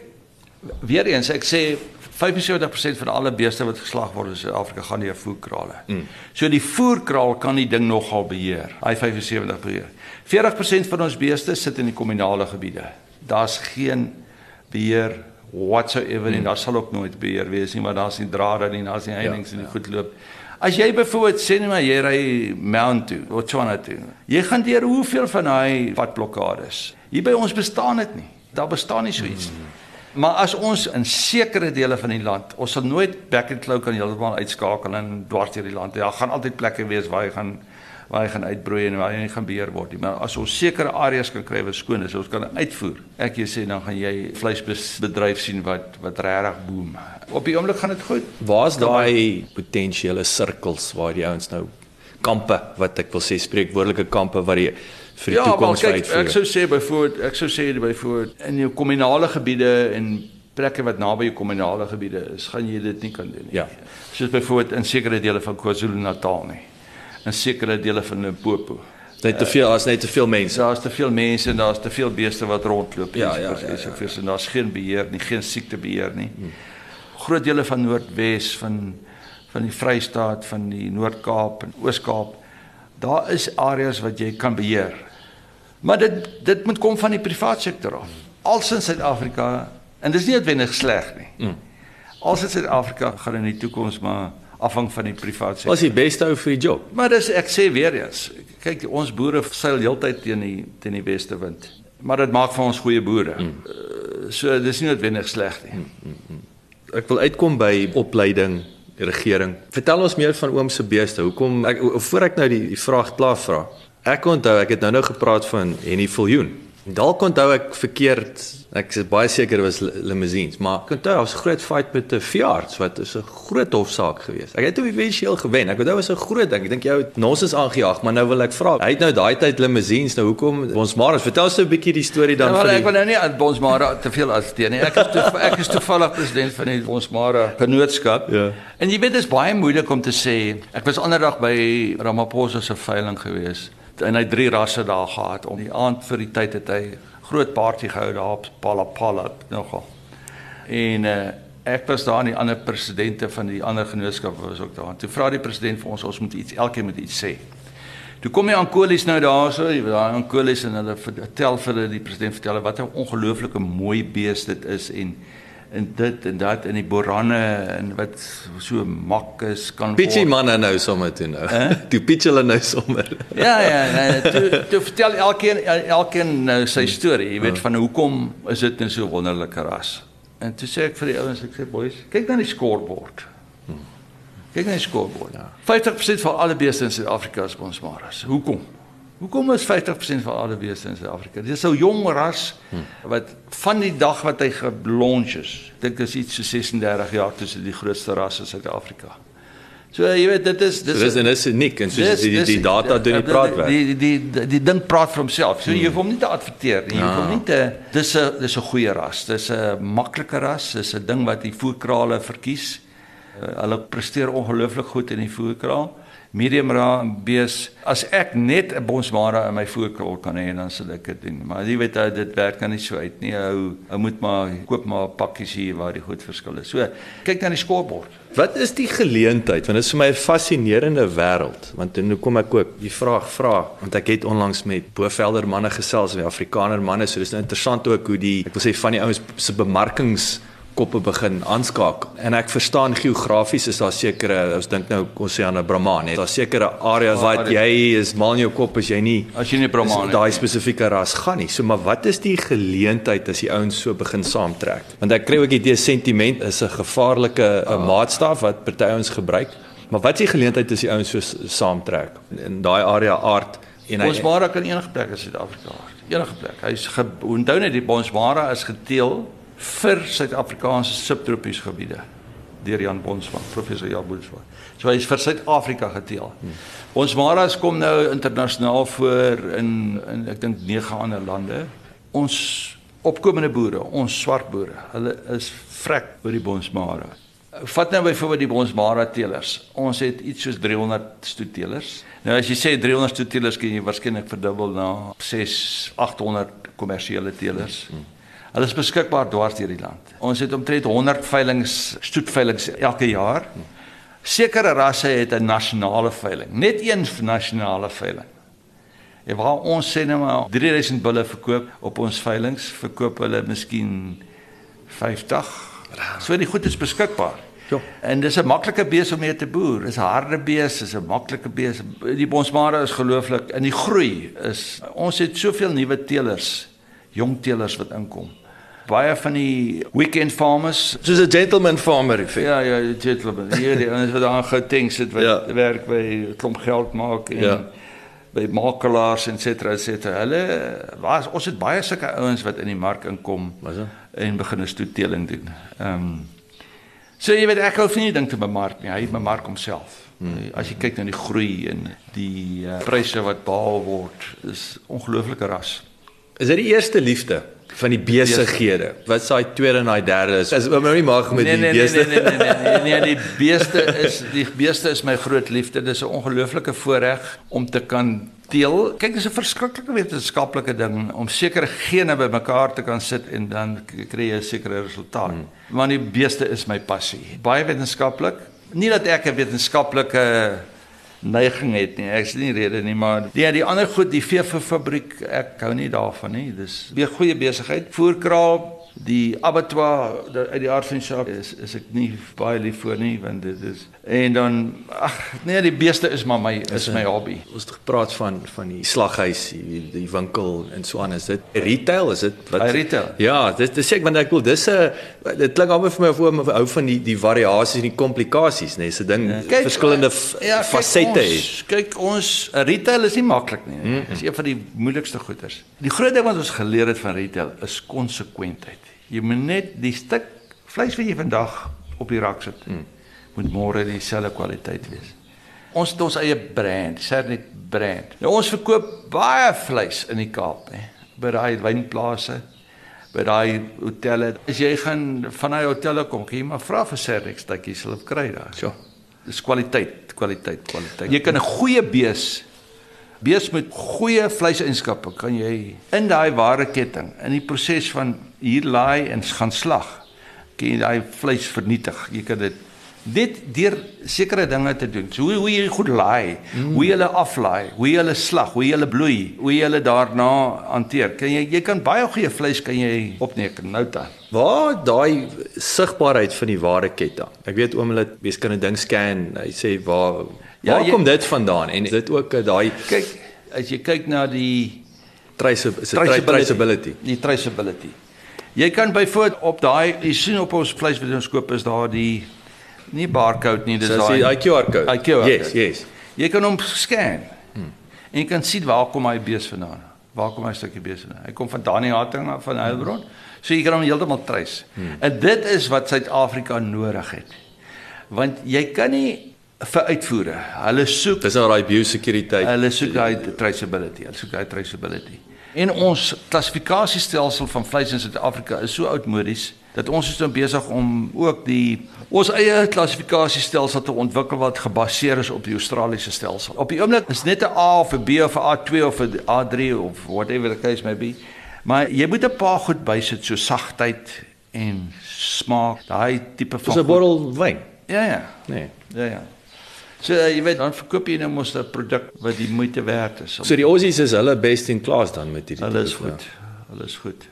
weer eens ek sê 75% van alle beeste wat geslag word in Suid-Afrika gaan deur voerkrale. Mm. So die voerkraal kan die ding nogal beheer. Hy 75 beheer. 40% van ons beeste sit in die kommunale gebiede daar's geen beheer whatsoever hmm. en daar sal ook nooit beheer wees nie maar daar's nie drade nie daar's nie heininge ja, nie ja. goed loop as jy byvoorbeeld sê net maar jy ry Mount toe Botswana toe jy gaan deur hoeveel van daai padblokkades hier by ons bestaan dit nie daar bestaan nie so iets nie hmm. Maar as ons in sekere dele van die land, ons sal nooit back and claw kan heeltemal uitskakel en dwars deur die land. Daar ja, gaan altyd plekke wees waar jy gaan waar hy gaan uitbroei en waar hy nie gaan beheer word nie. Maar as ons sekere areas kan kry wat skoon is, ons kan uitvoer. Ek jy sê dan gaan jy vleisbedryf sien wat wat regtig boom. Op die oomblik gaan dit goed. Waar's daai potensiële sirkels waar die ouens nou kampe wat ek wil sê spreekwoordelike kampe wat die vir die ja, toekoms kyk, uitvoer. Ek sou sê byvoorbeeld, ek sou sê byvoorbeeld in jou kommunale gebiede en plekke wat naby jou kommunale gebiede is, gaan jy dit nie kan doen nie. Ja. Soos byvoorbeeld in sekere dele van KwaZulu-Natal nie. In sekere dele van Limpopo. net te veel, as net te veel mense. Daar's te veel mense en daar's te veel beeste wat rondloop. Ja, en ja, so- ja, so ja. voort. En daar's geen beheer nie, geen siektebeheer nie. Groot dele van Noordwes van van die Vrystaat, van die Noord-Kaap en Oos-Kaap. Daar is areas wat jy kan beheer. Maar dit dit moet kom van die privaat sektor af. Als in Suid-Afrika en dis nie noodwendig sleg nie. Mm. Als in Suid-Afrika gaan in die toekoms maar afhang van die privaat sektor. Was die beste ou vir die job. Maar dis ek sê weer eens, kyk ons boere seil heeltyd teen die teen die weste wind. Maar dit maak van ons goeie boere. Mm. Uh, so dis nie noodwendig sleg nie. Mm. Ek wil uitkom by opleiding, regering. Vertel ons meer van oom se beeste. Hoekom ek voor ek nou die, die vraag klaar vra. Ek onthou ek het nou nou gepraat van Henny Viljoen. Dalk onthou ek verkeerd. Ek is baie seker was li- limousines, maar ek onthou daar was 'n groot fight met 'n veearts wat is 'n groot hofsaak geweest. Ek het toe eventueel gewen. Ek onthou was 'n groot ding. Ek dink jy het nonsens aangejaag, maar nou wil ek vra. Hy het nou daai tyd limousines. Nou hoekom ons maar vertel ons 'n bietjie die storie dan Ja, wel, die ek wil nou nie aan Bonsmara te veel assisteer nie. Ek is toe, ek is toevallig president van die Bonsmara genootskap. Ja. En jy weet dit is baie moeilik om te sê. Ek was anderdag by Ramaphosa se veiling gewees en hy drie rasse daar gehad om die aand vir die tyd het hy groot party gehou daar op Palapala nogal. En uh, ek was daar en die ander presidente van die ander genootskappe was ook daar. En toe vra die president vir ons ons moet iets elkeen moet iets sê. Toe kom die Ankolies nou daarso, daai Ankolies en hulle vertel vir hulle die president vertel hulle wat 'n ongelooflike mooi bees dit is en en dit en dat in die boranne en wat so mak is kan Pitchy manne nou sommer toe nou. Hè? Toe pitch hulle nou sommer. Ja ja, nee, toe, toe vertel elkeen elkeen nou sy storie, jy weet van hoekom is dit nou so 'n wonderlike ras. En toe sê ek vir die ouens, ek sê boys, kyk na die scorebord. Kyk na die scorebord. Ja. 50% van alle beeste in Suid-Afrika is bonsmaras. Hoekom? Hoekom is 50% van alle beeste in Suid-Afrika? Dis 'n jong ras wat van die dag wat hy gelonch is, dink is iets so 36 jaar tussen die grootste rasse in Suid-Afrika. So jy weet dit is Dis dis dis en dis uniek en soos Dis- die, die, die data doen die die- praat werk. Die die die, die, die ding praat vir homself. So jy hoef hom nie te adverteer nie. Jy hoef hom nie te dis 'n dis 'n goeie ras. Dis 'n maklike ras. Dis 'n ding wat die voerkrale verkies. Uh, hulle presteer ongelooflik goed in die voerkraal. Medium ra bees. As ek net 'n bonsmara in my voerkraal kan hê, dan sal ek dit doen. Maar jy weet ou dit werk dan nie so uit nie. Ou ou moet maar koop maar pakkies hier waar die goed verskil is. So, kyk na die skoorbord. Wat is die geleentheid? Want dit is vir my 'n fascinerende wêreld. Want nou kom ek ook die vraag vra, want ek het onlangs met Bovelder manne gesels, die Afrikaner manne, so dis nou interessant ook hoe die ek wil sê van die ouens se bemarkings koppe begin aanskakel. En ek verstaan geografies is daar sekere, ons dink nou ons sê aan 'n Brahman, hè. Daar's sekere areas wat jy is mal in jou kop as jy nie As jy nie Brahman het daai spesifieke ras gaan nie. So maar wat is die geleentheid as die ouens so begin saamtrek? Want ek kry ook die sentiment is 'n gevaarlike uh, maatstaf wat party ouens gebruik. Maar wat is die geleentheid as die ouens so saamtrek in daai area aard en hy Bonsmara kan enige plek in Suid-Afrika hard. Enige plek. Hy's onthou net die Bonsmara is geteel vir Suid-Afrikaanse subtropiese gebiede deur Jan Bonsmara, professor Jan Bonsmara. So hy's vir Suid-Afrika geteel. Hmm. Bonsmaras kom nou internasionaal voor in in ek dink 9 ander lande. Ons opkomende boere, ons swart boere, hulle is vrek oor die Bonsmara. Vat nou byvoorbeeld die Bonsmara teelers. Ons het iets soos 300 stoetelers. Nou as jy sê 300 stoetelers kan jy waarskynlik verdubbel na 6 800 kommersiële teelers. Hulle is beskikbaar dwars deur die land. Ons het omtrent 100 veilinge, stoetveilinge elke jaar. Sekere rasse het 'n nasionale veiling, net een nasionale veiling. En waar ons sê nou maar 3000 bulle verkoop op ons veilinge, verkoop hulle miskien 50. So die goed is beskikbaar. Ja. En dis 'n maklike bees om mee te boer. Dis 'n harde bees, dis 'n maklike bees. Die bonsmara is gelooflik in die groei is ons het soveel nuwe teelers, jong teelers wat inkom. Baie van die weekend farmers soos 'n gentleman farmer effek. Ja ja, gentleman. Hier die ouens wat aan Gauteng sit wat Ja. werk by klomp geld maak en Ja. by makelaars en cetera et cetera. Hulle was ons het baie sulke ouens wat in die mark inkom Was dit? en begin 'n stoeteling doen. Ehm um, so jy weet ek hou van nie ding te bemark nie. Hy bemark homself. Hmm. As jy kyk na die groei en die uh, pryse wat behaal word, is ongelooflike ras. Is dit die eerste liefde van die besighede? Wat is daai tweede en daai derde is? Is oom nou nie mag met nee, die nee, nee, beeste? nee, nee, nee, nee, nee, die beeste is die beeste is my groot liefde. Dis 'n ongelooflike voorreg om te kan deel. Kyk, dis 'n verskriklike wetenskaplike ding om sekere gene bymekaar te kan sit en dan kry jy 'n sekere resultaat. Hmm. Maar die beeste is my passie. Baie wetenskaplik. Nie dat ek 'n wetenskaplike neiging het nie. Ek sien nie rede nie, maar die die ander goed, die veefabriek, ek hou nie daarvan nie. Dis weer goeie besigheid. Voerkraal, die abattoir uit die aard van die saak is is ek nie baie lief vir nie want dit is en dan ag nee die beeste is maar my is my hobby. Ons het gepraat van van die slaghuis, die, die winkel en so aan. Is dit retail? Is dit wat? Hy retail. Ja, dit dis ek want ek wil dis 'n dit klink amper vir my of oom hou van die die variasies en die komplikasies, nee, se ding Kyk, verskillende f- ja, fasette het. Kyk ons retail is nie maklik nie. Mm -hmm. Dis een van die moeilikste goeders. Die groot ding wat ons geleer het van retail is konsekwentheid. Jy moet net die stuk vleis wat jy vandag op die rak sit, mm. moet môre dieselfde kwaliteit wees. Ons het ons eie brand, Sernet brand. Nou ons verkoop baie vleis in die Kaap, hè, by daai wynplase, by daai hotelle. As jy gaan van daai hotelle kom, kan jy maar vra vir Sernet stukkies, hulle kry daar. Ja. Dis kwaliteit, kwaliteit, kwaliteit. Jy kan 'n goeie bees bees met goeie vleiseienskappe kan jy in daai ware ketting in die proses van hier laai en gaan slag kan jy daai vleis vernietig. Jy kan dit dit deur sekere dinge te doen. So hoe hoe jy goed laai, mm. hoe jy hulle aflaai, hoe jy hulle slag, hoe jy hulle bloei, hoe jy hulle daarna hanteer. Kan jy jy kan baie goeie vleis kan jy opneem nou dan. Waar daai sigbaarheid van die ware ketting. Ek weet oom hulle wiskunde ding scan. Hy sê waar Ja, waar jy- kom dit vandaan en dit ook eh, daai Kyk, as jy kyk na die trace is dit tra- traceability. Die traceability. Jy kan byvoorbeeld op daai jy sien op ons vleis wat ons koop is daar die nie barcode nie, dis So daai die QR code. Daai QR Yes, code. yes. Jy kan hom scan. Hmm. En jy kan sien waar kom hy bees vandaan. Waar kom hy stukkie bees vandaan? Hy kom van Dani Hatting af van Heilbron. So jy kan hom heeltemal trace. Hmm. En dit is wat Suid-Afrika nodig het. Want jy kan nie vir uitvoere. Hulle soek Dis nou daai biosekuriteit. Hulle soek daai traceability, hulle soek daai traceability. En ons klassifikasiestelsel van vleis in Suid-Afrika is so oudmodies dat ons is nou besig om ook die ons eie klassifikasiestelsel te ontwikkel wat gebaseer is op die Australiese stelsel. Op die oomblik is net 'n A of 'n B of 'n A2 of 'n A3 of whatever the case may be. Maar jy moet 'n paar goed bysit so sagtheid en smaak, daai tipe van Dis 'n bottel wyn. Ja ja. Nee. Ja ja. So uh, jy weet dan verkoop jy nou mos 'n produk wat die moeite werd is. So die Aussies is hulle best in class dan met hierdie. Hulle is tipe, ja. goed. Hulle is goed.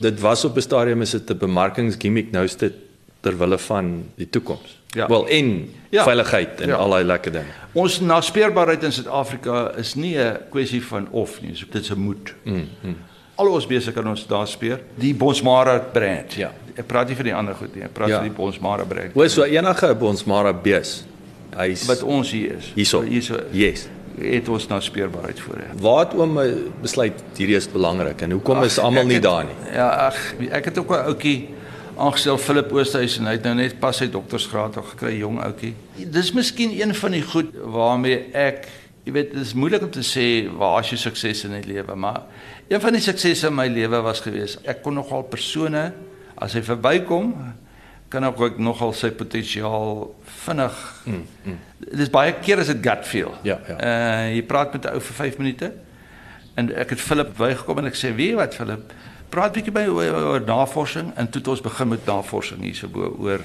Dit was op 'n stadium is dit 'n bemarkingsgimmick nou is dit ter wille van die toekoms. Ja. Wel en Ja. veiligheid en Ja. al daai lekker dinge. Ons naspeurbaarheid in Suid-Afrika is nie 'n kwessie van of nie, so dit is 'n moet. Mm, mm. Al ons besig kan ons daar speur. Die Bonsmara brand. Ja. Ek praat nie vir die ander goed nie. Ek praat Ja. vir die Bonsmara brand. Hoe so enige Bonsmara bees. Hy's wat ons hier is. hierso. Hierso Yes. het ons naspeurbaarheid voor. Ja. Waar het oom eh, besluit hierdie is belangrik en hoekom is Ag, almal nie het- daar nie? Ja, ag, ek het ook 'n ouetjie aangestel Philip Oosthuis en hy het nou net pas sy doktorsgraad gekry, jong ouetjie. Dis miskien een van die goed waarmee ek, jy weet, dit is moeilik om te sê waar as jy sukses in die lewe, maar een van die suksesse in my lewe was gewees, ek kon nogal persone as hy verbykom kan ek ook nogal sy potensiaal vinnig. Mm, mm. Dis baie keer as dit gut feel. Ja, ja. Uh jy praat met 'n ou vir 5 minute en ek het Philip bygekom en ek sê, "Wie wat Philip? Praat bietjie by oor, oor navorsing." En toe het ons begin met navorsing hierso bo oor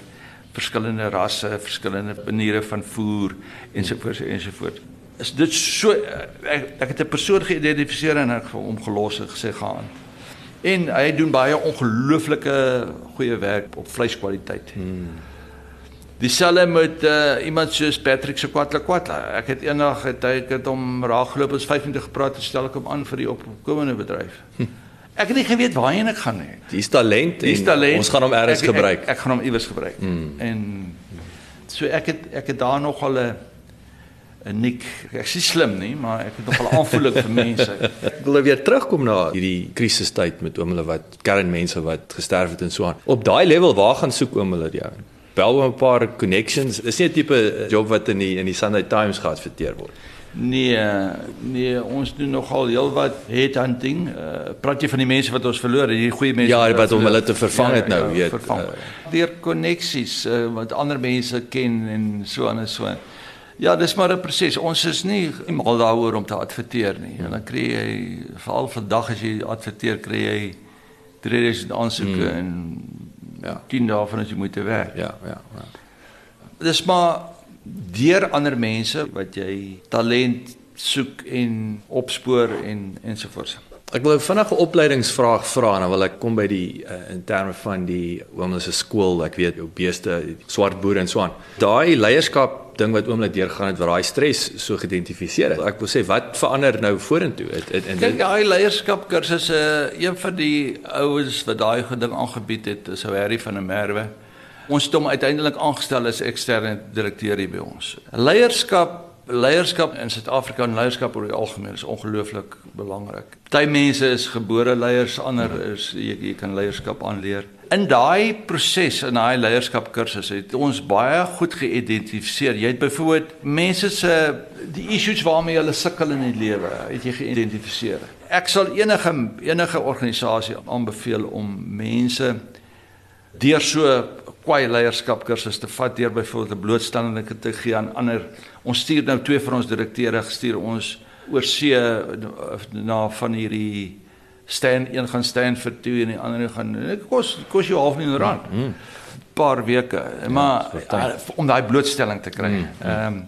verskillende rasse, verskillende maniere van voer ensovoorts ensovoorts. Is dit so eh, ek, ek het 'n persoon geïdentifiseer en ek hom gelos en gesê gaan. En hy doen baie ongelooflike goeie werk op vleiskwaliteit. Hmm. Dieselfde met uh, iemand soos Patrick Sekwatla Kwatla. Ek het eendag het ek het hom raakgeloop ons 25 gepraat en stel ek hom aan vir die opkomende bedryf. Ek het nie geweet waarheen ek gaan nie. Dis talent Dis en talent. ons gaan hom eers Ek- ek- gebruik. Ek, ek gaan hom iewers gebruik. Mm. En so ek het ek het daar nog al 'n en nik ek is nie slim nie, maar ek het nogal aanvoelik vir mense. Ek wil weer terugkom na hierdie krisistyd met oom hulle wat kern mense wat gesterf het en so aan. Op daai level waar gaan soek oom hulle jou? Bel 'n paar connections. Dis nie 'n tipe job wat in die in die Sunday Times geadverteer word. Nee, nee, ons doen nogal heelwat headhunting. Uh, praat jy van die mense wat ons verloor die goeie mense Ja, wat om hulle te vervang het nou, weet. vervang. Uh, Deur koneksies uh, wat ander mense ken en so aan en so. Ja, dis maar 'n proses. Ons is nie mal daaroor om te adverteer nie. En dan kry jy veral vandag as jy adverteer, kry jy 3000 aansoeke hmm. en Ja. 10 daarvan as jy moet werk. ja, ja, ja. Dis maar deur ander mense wat jy talent soek en opspoor en ensovoorts. Ek wil 'n vinnige opleidingsvraag vra en dan wil ek kom by die uh, in terme van die oomlike skool, ek weet jou beeste, swart boere en so aan. Daai leierskap ding wat oomlik deurgaan het waar daai stres so geïdentifiseer het. Ek wil sê wat verander nou vorentoe? Het, het, en Kyk, dit daai leierskapkursusse, een van die ouens wat daai geding aangebied het, is ou Harry van der Merwe. Ons het hom uiteindelik aangestel as eksterne direkteur hier by ons. Leierskap Leierskap in Suid-Afrika en leierskap oor die algemeen is ongelooflik belangrik. Party mense is gebore leiers, ander is jy, jy kan leierskap aanleer. In daai proses in daai leierskapkursus het ons baie goed geïdentifiseer. Jy het byvoorbeeld mense se die issues waarmee hulle sukkel in die lewe, het jy geïdentifiseer. Ek sal enige enige organisasie aanbeveel om mense deur so kwai leierskap kursus te vat deur byvoorbeeld 'n blootstelling te gee aan ander. Ons stuur nou twee van ons direkteure gestuur ons oor see na van hierdie staan een gaan staan vir toe en die ander gaan kos kos jou half miljoen rand. Mm. paar weke. Maar ja, om daai blootstelling te kry. Ehm mm. um,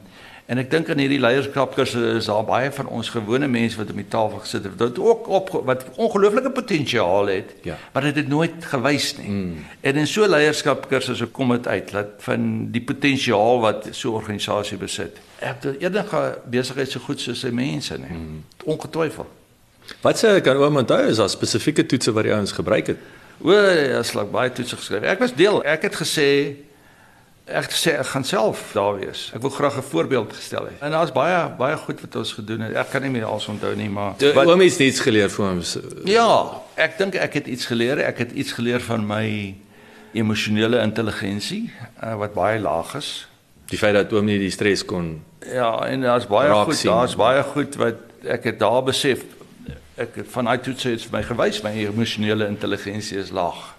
En ek dink aan hierdie leierskapkursusse is daar baie van ons gewone mense wat op die tafel gesit het wat ook op wat ongelooflike potensiaal het, Ja. maar dit het nooit gewys nie. Mm. En in so leierskapkursusse kom dit uit dat van die potensiaal wat so 'n organisasie besit. Ek het enige besigheid so goed soos sy mense nie. Mm. Ongetwyfeld. Wat sê kan oom onthou is daar spesifieke toetse wat die ouens gebruik het? O, ja, slag baie toetse geskryf. Ek was deel. Ek het gesê ek gesê ek gaan self daar wees. Ek wil graag 'n voorbeeld gestel het. En daar's baie baie goed wat ons gedoen het. Ek kan nie meer alles onthou nie, maar De, wat, oom het iets geleer vir hom. ja, ek dink ek het iets geleer. Ek het iets geleer van my emosionele intelligensie uh, wat baie laag is. Die feit dat oom nie die stres kon Ja, en daar's baie goed, daar's baie goed wat ek het daar besef. Ek van daai toetse het vir my gewys my emosionele intelligensie is laag.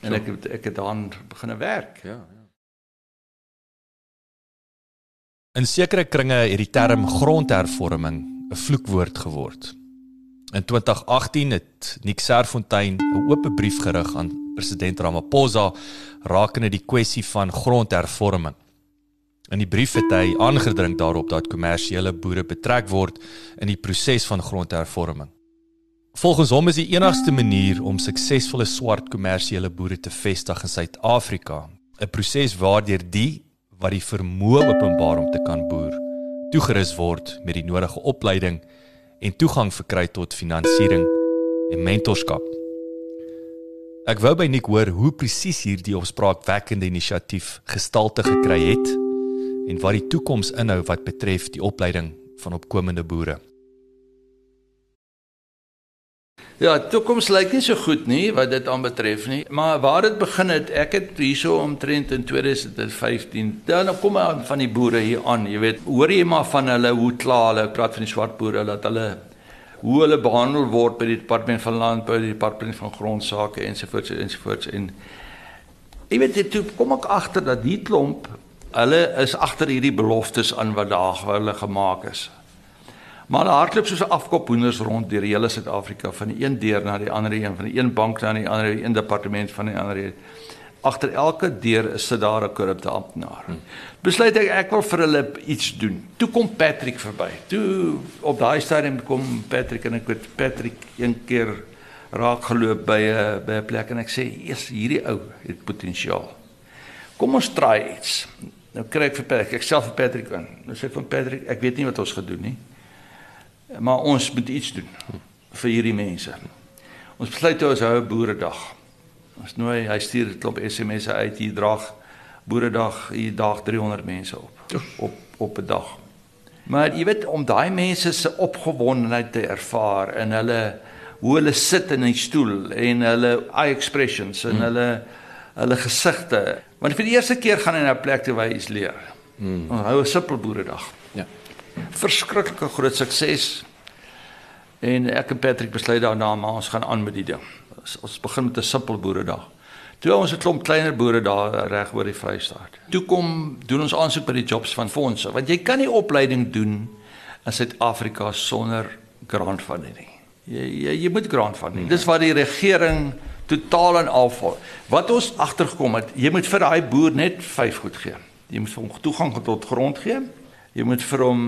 En ek het ek het daaraan begine werk. ja. In sekere kringe het die term grondhervorming 'n vloekwoord geword. In 2018 het Nick Serfontein 'n oop brief gerig aan president Ramaphosa rakende die kwessie van grondhervorming. In die brief het hy aangedring daarop dat kommersiële boere betrek word in die proses van grondhervorming. Volgens hom is die enigste manier om suksesvolle swart kommersiële boere te vestig in Suid-Afrika 'n proses waardeur die wat die vermoë openbaar om te kan boer, toegerus word met die nodige opleiding en toegang verkry tot finansiering en mentorskap. Ek wou by Nick hoor hoe presies hierdie opspraakwekkende inisiatief gestalte gekry het en wat die toekoms inhou wat betref die opleiding van opkomende boere. Ja, toekoms lyk nie so goed nie wat dit aanbetref nie, maar waar dit begin het, ek het hierso omtrent in 2015, dan kom maar van die boere hier aan, jy weet, hoor jy maar van hulle hoe kla hulle, ek praat van die swart boere dat hulle hoe hulle behandel word by die departement van landbou, die departement van grondsake ensovoorts ensovoorts en jy weet dit toe kom ek agter dat die klomp hulle is agter hierdie beloftes aan wat daar hulle gemaak is. Maar hulle hardloop soos 'n afkop hoenders rond deur die hele Suid-Afrika van die een deur na die ander een, van die een bank na die ander, die een departement van die ander. Agter elke deur sit daar 'n korrupte amptenaar. Besluit ek ek wil vir hulle iets doen. Toe kom Patrick verby. Toe op daai stadium kom Patrick en ek weet Patrick een keer raak geloop by 'n by 'n plek en ek sê, "Eers hierdie ou het potensiaal. Kom ons try iets." Nou kry ek vir Patrick, ek self vir Patrick in. Nou sê ek van Patrick, ek weet nie wat ons gedoen nie. Maar ons moet iets doen vir hierdie mense. Ons besluit toe ons hou 'n boeredag. Ons nooi, hy stuur 'n klomp SMS'e uit hier draag boeredag, hier daag 300 mense op op op 'n dag. Maar jy weet om daai mense se opgewondenheid te ervaar in hulle hoe hulle sit in 'n stoel en hulle eye expressions en mm. hulle hulle gesigte. Want vir die eerste keer gaan hy na 'n plek toe waar hy iets leer. Mm. Ons hou 'n simpel boeredag. Verskriklike groot sukses. En ek en Patrick besluit daarna maar ons gaan aan met die ding. Ons begin met 'n simpel boeredag. Toe ons 'n klomp kleiner boere daar reg oor die Vrystaat. Toe kom doen ons aansoek by die jobs van fondse want jy kan nie opleiding doen in Suid-Afrika sonder grant funding nie. Jy jy, jy moet grant funding. Dis waar die regering totaal en al vol. Wat ons agtergekom het, jy moet vir daai boer net 5 goed gee. Jy moet hom toegang tot grond gee. Jy moet vir hom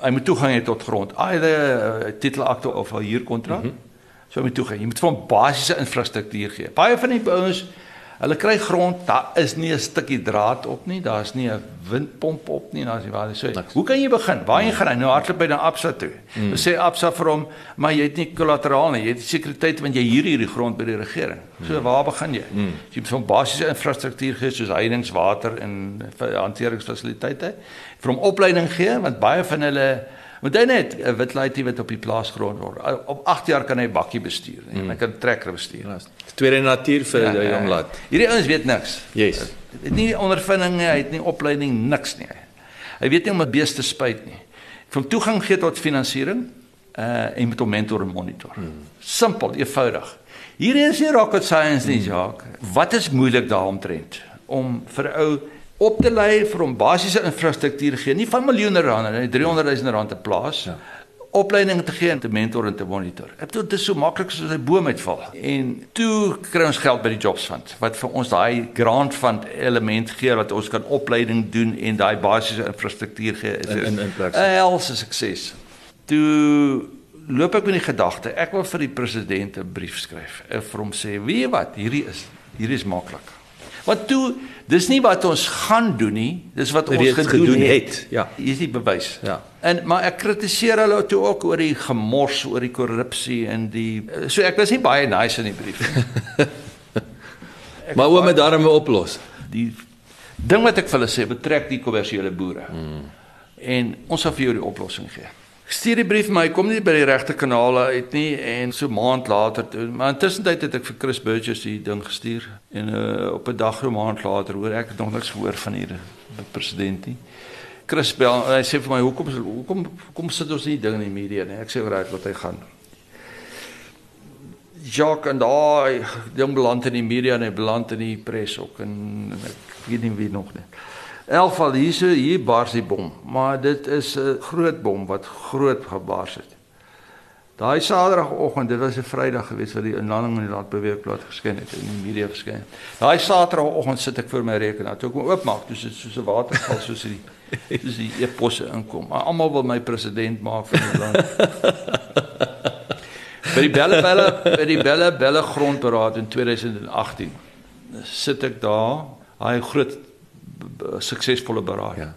hy moet toegang hê tot grond. Either uh, titelakte of 'n huurkontrak. Mm -hmm. So moet toegang. Jy moet vir hom basiese infrastruktuur gee. Baie van die ouens Hulle kry grond, daar is nie 'n stukkie draad op nie, daar's nie 'n windpomp op nie, daar's nie waar jy sê. Hoe kan jy begin? Waar jy gaan hy nou hardloop by 'n Absa toe. Mm. Sê Absa vir hom, maar jy het nie kollateraal nie, jy het sekuriteit want jy huur hierdie grond by die regering. So mm. waar begin jy? Mm. Jy moet van basiese infrastruktuur gee soos heininge, water en hanteringsfasiliteite. Vir hom opleiding gee want baie van hulle Want hy net 'n wit laaitjie wat op die plaas grond word. Op 8 jaar kan hy bakkie bestuur en mm. hy kan trekker bestuur. Ja, tweede natuur vir ja, 'n jong lad. Hierdie ouens weet niks. Yes. Het nie ondervinding nie, hy het nie opleiding niks nie. Hy weet nie om 'n beeste spuit nie. Van toegang gee tot finansiering uh en met hom mentor en monitor. Mm. Simpel, eenvoudig. Hierdie is nie rocket science nie, mm. Jacques. Wat is moeilik daaromtrent om vir 'n ou op te lei vir hom basiese infrastruktuur gee, nie van miljoene rande nie, 300 000 rand te plaas. Ja. Opleiding te gee en te mentor en te monitor. Ek dink dit is so maklik soos 'n boom uitval. En toe kry ons geld by die Jobs Fund wat vir ons daai grant fund element gee wat ons kan opleiding doen en daai basiese infrastruktuur gee. Is in in, in plek. 'n Helse sukses. Toe loop ek met die gedagte, ek wil vir die president 'n brief skryf en vir hom sê, "Wie wat, hierdie is hierdie is maklik." Want toe dis nie wat ons gaan doen nie, dis wat ons gedoen, gedoen het. het. Ja. Hier is die bewys. Ja. En maar ek kritiseer hulle toe ook oor die gemors, oor die korrupsie en die so ek was nie baie nice in die brief nie. maar hoe met daarmee oplos? Die ding wat ek vir hulle sê betrek die kommersiële boere. Hmm. En ons sal vir jou die oplossing gee stuur die brief hy kom nie by die regte kanale uit nie en so maand later toe maar intussen het ek vir Chris Burgess die ding gestuur en uh, op 'n dag so maand later hoor ek nog niks gehoor van hier die president nie. Chris bel hy sê vir my hoekom hoekom hoekom sit ons nie ding in die media nie? Ek sê reg wat hy gaan. Jacques en daai ding beland in die media en hy beland in die pres ook en ek weet nie wie nog nie Elfal hier so hier bars die bom, maar dit is 'n groot bom wat groot gebars het. Daai Saterdagoggend, dit was 'n Vrydag geweest wat die inlanding in die land beweegplaas geskyn het in die media verskyn. Daai Saterdagoggend sit ek voor my rekenaar, toe ek hom oopmaak, dis dit soos 'n waterval soos die dis die e-posse inkom. Almal wil my president maak van die land. by die belle belle by die belle belle grondberaad in 2018 sit ek daar, daai groot suksesvolle beraad. Ja.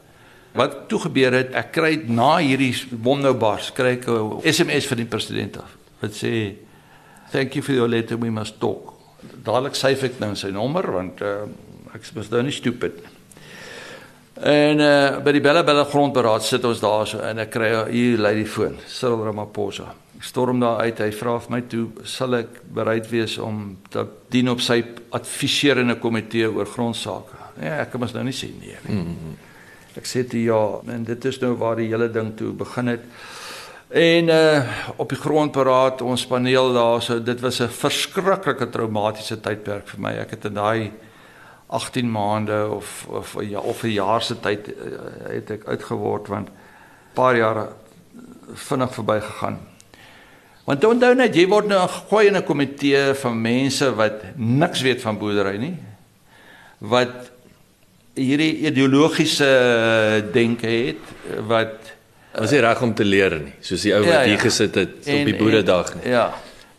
Wat toe gebeur het, ek kry na hierdie bom nou bars, kry ek 'n SMS van die president af. Wat sê thank you for your letter we must talk. Dadelik syf ek nou sy nommer want uh, ek is nou nie stupid. En uh, by die belle belle grondberaad sit ons daar so en ek kry hier lei die foon. Cyril Ramaphosa. Ek storm daar uit. Hy vra vir my toe sal ek bereid wees om te dien op sy adviserende komitee oor grondsake. Ja, ek kan mos nou nie sê nee nie. Mm -hmm. Ek sê dit ja, en dit is nou waar die hele ding toe begin het. En uh op die grondberaad ons paneel daar so dit was 'n verskriklike traumatiese tydperk vir my. Ek het in daai 18 maande of of ja of 'n jaar se tyd uh, het ek uitgeword want paar jare vinnig verbygegaan. Want onthou net jy word nou gegooi in 'n komitee van mense wat niks weet van boerdery nie. Wat hierdie ideologiese denke het wat was nie reg om te leer nie soos die ou wat ja, hier ja. gesit het en, op die boeredag nie. Ja.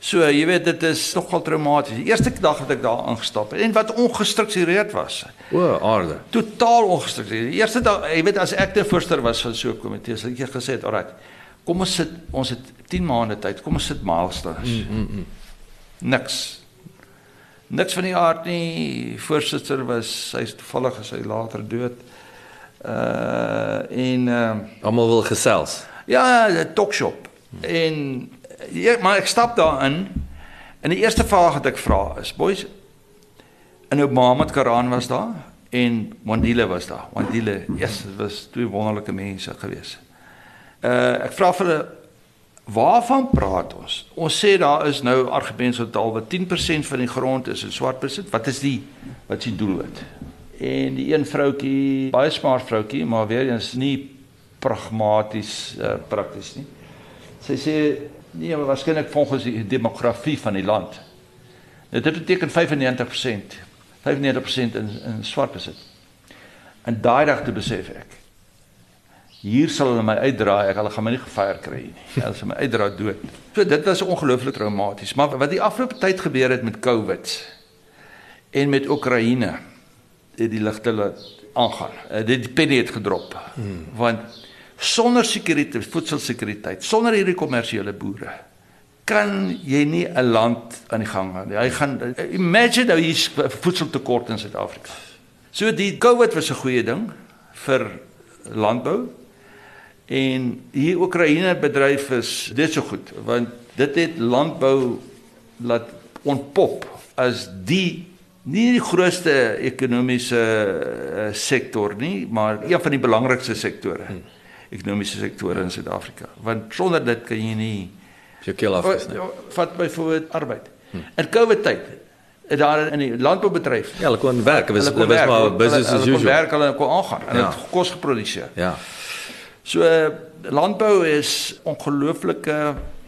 So jy weet dit is nogal traumaties. Die eerste dag het ek daar aangestap en wat ongestruktureerd was. O, aarde. Totaal ongestruktureerd. Die eerste dag, jy weet as ek te voorster was van so 'n komitee, sal ek gesê het, "Alraai, kom ons sit ons het 10 maande tyd. Kom ons sit milestones." Mm, mm, mm. Niks niks van die aard nie. Voorsitter was hy toevallig as hy later dood. Uh en uh almal wil gesels. Ja, 'n talkshop. En ja, maar ek stap daarin. En die eerste vraag wat ek vra is, boys, en nou Mohammed Karan was daar en Wandile was daar. Wandile, yes, dit was twee wonderlike mense gewees. Uh ek vra vir hulle waarvan praat ons? Ons sê daar is nou argumente so taal wat 10% van die grond is in swart besit. Wat is die wat is die doelwit? En die een vroutjie, baie smart vroutjie, maar weer eens nie pragmaties uh, prakties nie. Sy sê nee, maar waarskynlik volgens die demografie van die land. Nou, dit beteken 95%. 95% in in swart besit. En daai dag te besef ek. Hier sal hulle my uitdraai, ek hulle gaan my nie gefire kry nie. Hulle sal my uitdra dood. So dit was ongelooflik traumaties, maar wat die afgelope tyd gebeur het met COVID en met Oekraïne het die ligte laat aangaan. Eh, dit die penny het gedrop. Hmm. Want sonder sekuriteit, voedselsekuriteit, sonder hierdie kommersiële boere kan jy nie 'n land aan die gang hou nie. Hy gaan imagine nou hier's voedseltekort in Suid-Afrika. So die COVID was 'n goeie ding vir landbou. En hier Oekraïne bedryf is dit so goed want dit het landbou laat ontpop as die nie die grootste ekonomiese uh, sektor nie, maar een van die belangrikste sektore. Hmm ekonomiese sektore in Suid-Afrika. Want sonder dit kan jy nie jou keel af is nie. Vat byvoorbeeld arbeid. Hm. In COVID tyd daar in die landboubedryf ja, hulle kon werk, was hulle was maar business as usual. Hulle kon werk, hulle kon aangaan en ja. het kos geproduseer. Ja. So landbou is ongelooflike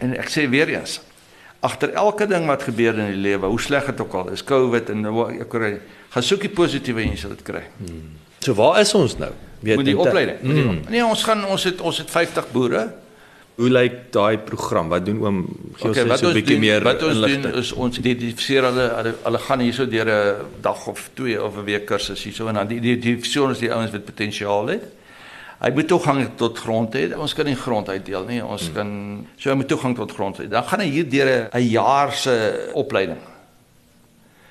en ek sê weer eens agter elke ding wat gebeur in die lewe, hoe sleg dit ook al is, COVID en ek kry gaan soek die positiewe en jy sal dit kry. Hmm. So waar is ons nou? weet met die opleiding. Mm. Nee, ons gaan ons het ons het 50 boere. Hoe lyk daai program? Wat doen oom gee okay, ons so 'n bietjie meer Wat ons doen is ons identifiseer hulle hulle, hulle gaan hierso deur 'n dag of twee of 'n week kursus hierso en dan die identifiseer ons die ouens wat potensiaal het. Hy moet toegang tot grond hê. Ons kan nie grond uitdeel nie. Ons hmm. kan so hy moet toegang tot grond hê. Dan gaan hy hier deur 'n jaar se opleiding.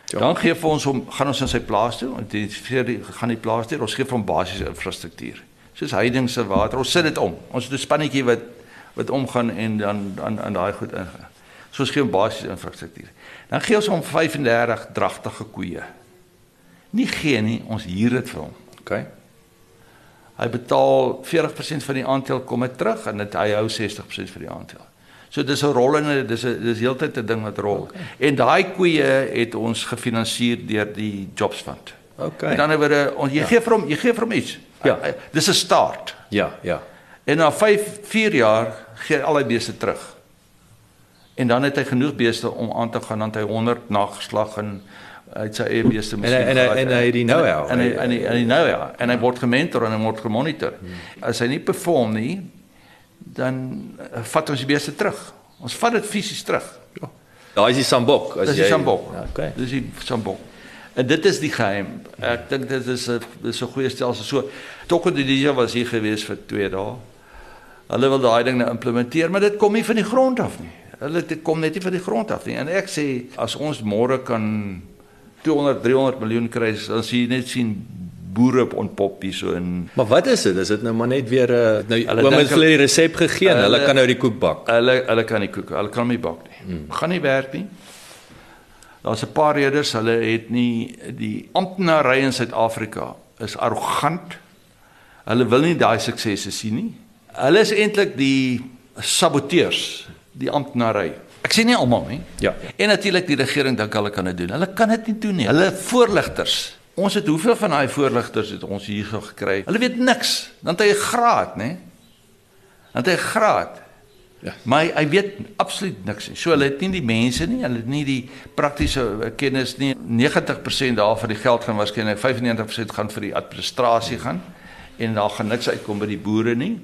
Ja. Dan gee vir ons hom gaan ons in sy plaas toe en dit vir die gaan die plaas toe ons gee hom basiese infrastruktuur. Soos heidingse water. Ons sit dit om. Ons het 'n spannetjie wat wat omgaan en dan dan aan daai goed ingaan. So ons gee hom basiese infrastruktuur. Dan gee ons hom 35 dragtige koeie. Nie gee nie, ons huur dit vir hom. OK. Hy betaal 40% van die aandeel kom hy terug en dit hy hou 60% vir die aandeel. So dis 'n rollende dis 'n dis heeltyd 'n ding wat rol. Okay. En daai koeie het ons gefinansier deur die Jobs Fund. OK. Met ander woorde, ons jy ja. gee vir hom, jy gee vir hom iets. Ja, dis 'n start. Ja, ja. En na 5 4 jaar gee al die beeste terug. En dan het hy genoeg beeste om aan te gaan dan hy 100 nageslag en uit sy eie beeste miskien. En en en hy die nou ja. En hy en hy en hy nou ja. En hy word gementor en hy word gemonitor. As hy nie perform nie, dan uh, vat ons die beeste terug. Ons vat dit fisies terug. Ja. Daai is die sambok as jy Dis die sambok. Ja, okay. Dis die sambok. En dit is die geheim. Ek dink dit is 'n dis 'n goeie stelsel. So Toko Didija was hier gewees vir 2 dae. Hulle wil daai ding nou implementeer, maar dit kom nie van die grond af nie. Hulle dit kom net nie van die grond af nie. En ek sê as ons môre kan 200 300 miljoen kry, dan sien jy net sien boere ontpop hier so in. Maar wat is dit? Is dit nou maar net weer 'n uh, nou oom het hulle die resep gegee en hulle kan nou die koek bak. Hulle hulle kan nie koek, hulle kan nie bak nie. Hmm. Gaan nie werk nie. Daar's 'n paar redes, hulle het nie die amptenary in Suid-Afrika is arrogant. Hulle wil nie daai suksese sien nie. Hulle is eintlik die saboteurs, die amptenary. Ek sê nie almal nie. Ja. En natuurlik die regering dink hulle kan dit doen. Hulle kan dit nie doen nie. Hulle voorligters Ons het hoeveel van daai voorligters het ons hier gekry? Hulle weet niks. Dan het hy 'n graad, né? Dan het hy 'n graad. Ja. Maar hy, hy weet absoluut niks nie. So hulle het nie die mense nie, hulle het nie die praktiese kennis nie. 90% daarvan die geld gaan waarskynlik 95% gaan vir die administrasie gaan en daar gaan niks uitkom by die boere nie.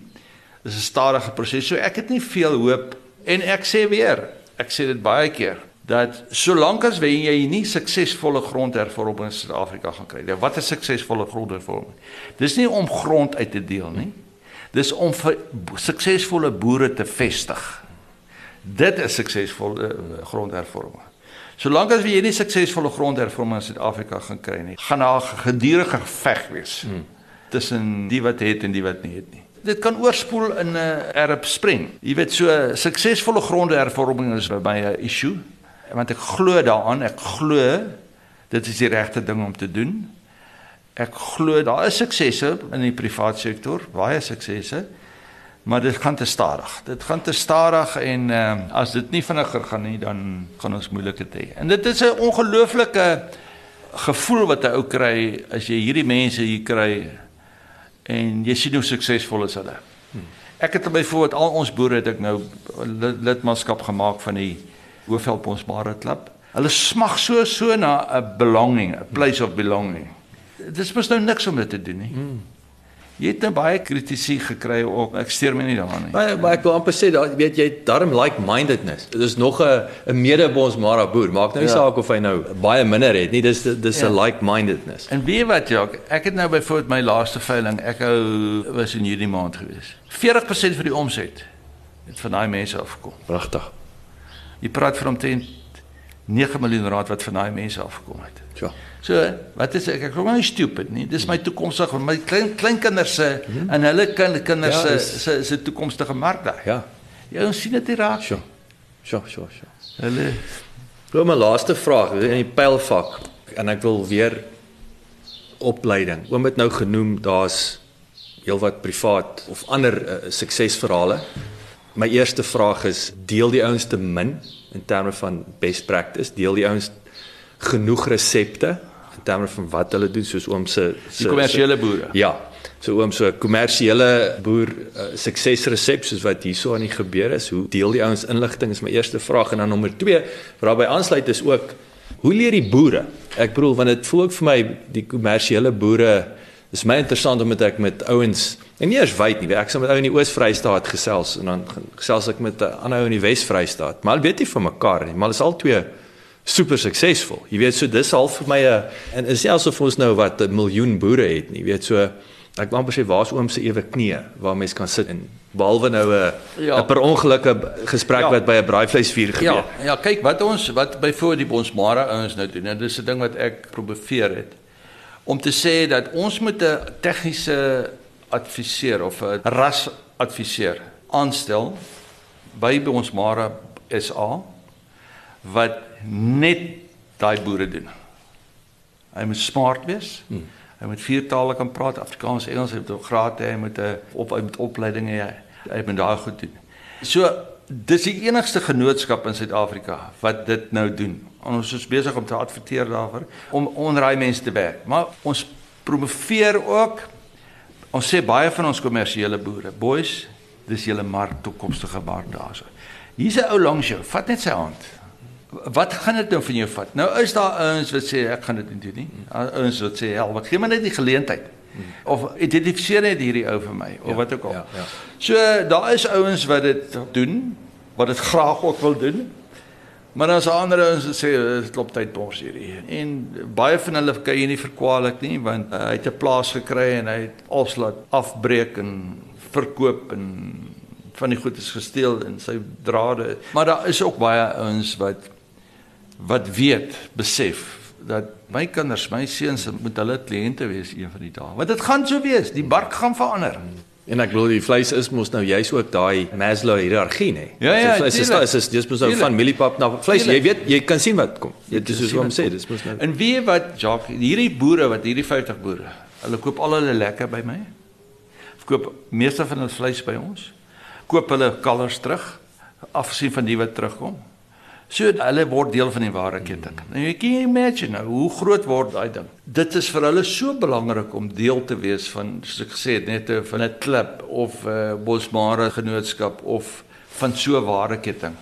Dis 'n stadige proses. So ek het nie veel hoop en ek sê weer, ek sê dit baie keer dat solank as wen jy nie suksesvolle grondhervorming in Suid-Afrika gaan kry. Wat is suksesvolle grondhervorming? Dis nie om grond uit te deel nie. Dis om suksesvolle boere te vestig. Dit is suksesvolle uh, grondhervorming. Solank as jy nie suksesvolle grondhervorming in Suid-Afrika gaan kry nie, gaan daar 'n gedurende geveg wees. Hmm. tussen die wat het en die wat nie het nie. Dit kan oorspoel in 'n uh, Arab Spring. Jy weet so suksesvolle grondehervorming is by 'n issue want ek glo daaraan, ek glo dit is die regte ding om te doen. Ek glo daar is suksesse in die private sektor, baie suksesse. Maar dit gaan te stadig. Dit gaan te stadig en uh, as dit nie vinniger gaan nie, dan gaan ons moeilike tye. En dit is 'n ongelooflike gevoel wat 'n ou kry as jy hierdie mense hier kry en jy sien hoe suksesvol is hulle. Ek het byvoorbeeld al ons boere het ek nou lidmaatskap gemaak van die Hoofveld ons Mare Klub. Hulle smag so so na 'n belonging, 'n place of belonging. Dit is mos nou niks om dit te doen nie. Hmm. Jy het nou baie kritisie gekry op ek steur my nie daaraan nie. Maar maar ek wil amper sê daar weet jy darm like-mindedness. Dit is nog 'n 'n medebonsmara boer. Maak nou nie ja. saak of hy nou baie minder het nie. Dis dis 'n ja. like-mindedness. En weet wat Jacques, ek het nou byvoorbeeld my laaste veiling, ek hou was in hierdie maand gewees. 40% van die omset het van daai mense afgekom. Pragtig. Jy praat van omtrent 9 miljoen rand wat van daai mense afgekom het. Ja. So, wat is ek ek glo nie stupid nie. Dis my toekomstige my klein kleinkinders se hmm. en hulle kind, kinders se ja, se se toekomstige mark daar. Ja. Jy ons sien dit hier raak. Sjoe. Sjoe, sjoe, sjoe. Hulle Glo my laaste vraag in die pylvak en ek wil weer opleiding. Oom het nou genoem daar's heelwat privaat of ander uh, suksesverhale. My eerste vraag is deel die ouens te min in terme van best practice, deel die ouens genoeg resepte in terme van wat hulle doen soos oom se se kommersiële boere. Ja. So oom so kommersiële boer uh, suksesresep soos wat hierso aan die gebeur is. Hoe deel die ouens inligting is my eerste vraag en dan nommer 2 wat daarbey aansluit is ook hoe leer die boere? Ek bedoel want dit voel ook vir my die kommersiële boere is my interessant omdat ek met ouens en nie eers wyd nie. Ek sal met ou in die Oos-Vrystaat gesels en dan gesels ek met 'n ander ou in die Wes-Vrystaat. Maar hulle weet nie van mekaar nie, maar hulle is al twee super suksesvol. Jy weet so dis half vir my 'n en is selfs of ons nou wat 'n miljoen boere het nie. Jy weet so ek wou amper sê waar's oom se ewe knie waar mense kan sit en behalwe nou 'n ja. 'n per ongelukke gesprek ja. wat by 'n braaivleisvuur gebeur. Ja, ja, kyk wat ons wat byvoorbeeld die Bonsmara ouens nou doen. Dit is 'n ding wat ek probeer het om te sê dat ons moet 'n tegniese adviseur of 'n ras adviseur aanstel by Bonsmara SA wat net daai boere doen. Hy moet smart wees. Hmm. Hy moet vier tale kan praat, Afrikaans, Engels, hy moet graad hê, hy moet 'n op hy moet opleiding hê. Hy moet daai goed doen. So dis die enigste genootskap in Suid-Afrika wat dit nou doen. Ons is besig om te adverteer daarvoor om onder daai mense te werk. Maar ons promoveer ook ons sê baie van ons kommersiële boere, boys, dis julle mark toekomstige mark daarso. Hier's 'n ou langs jou, vat net sy hand wat gaan dit nou van jou vat? Nou is daar ouens wat sê ek gaan dit nie doen nie. Ouens wat sê hel, wat gee my net die geleentheid. Of identifiseer net hierdie ou vir my of ja, wat ook al. Ja, ja. So daar is ouens wat dit doen, wat dit graag ook wil doen. Maar dan is ander ouens wat sê dit klop tyd bors hierdie. En baie van hulle kan jy nie verkwalik nie want uh, hy het 'n plaas gekry en hy het alslaat afbreek en verkoop en van die goed is gesteel en sy drade. Maar daar is ook baie ouens wat wat weet, besef dat my kinders, my seuns moet hulle kliënte wees een van die dae. Want dit gaan so wees, die mark gaan verander. En ek glo die vleis is mos nou juist ook daai Maslow hiërargie nê. Ja ja, dit is is is dis mos nou van mieliepap na vleis. Jy weet, jy kan sien wat kom. Dit is soos wat hom sê, dis mos nou. En wie wat Jacques, hierdie boere wat hierdie 50 boere, hulle koop al hulle lekker by my. Verkoop meeste van hulle vleis by ons. Koop hulle kalvers terug afgesien van die wat terugkom. So hulle word deel van die ware ketting. Nou jy kan imagine nou, hoe groot word daai ding. Dit is vir hulle so belangrik om deel te wees van soos ek gesê het net van 'n klip of 'n uh, bosmare genootskap of van so ware ketting.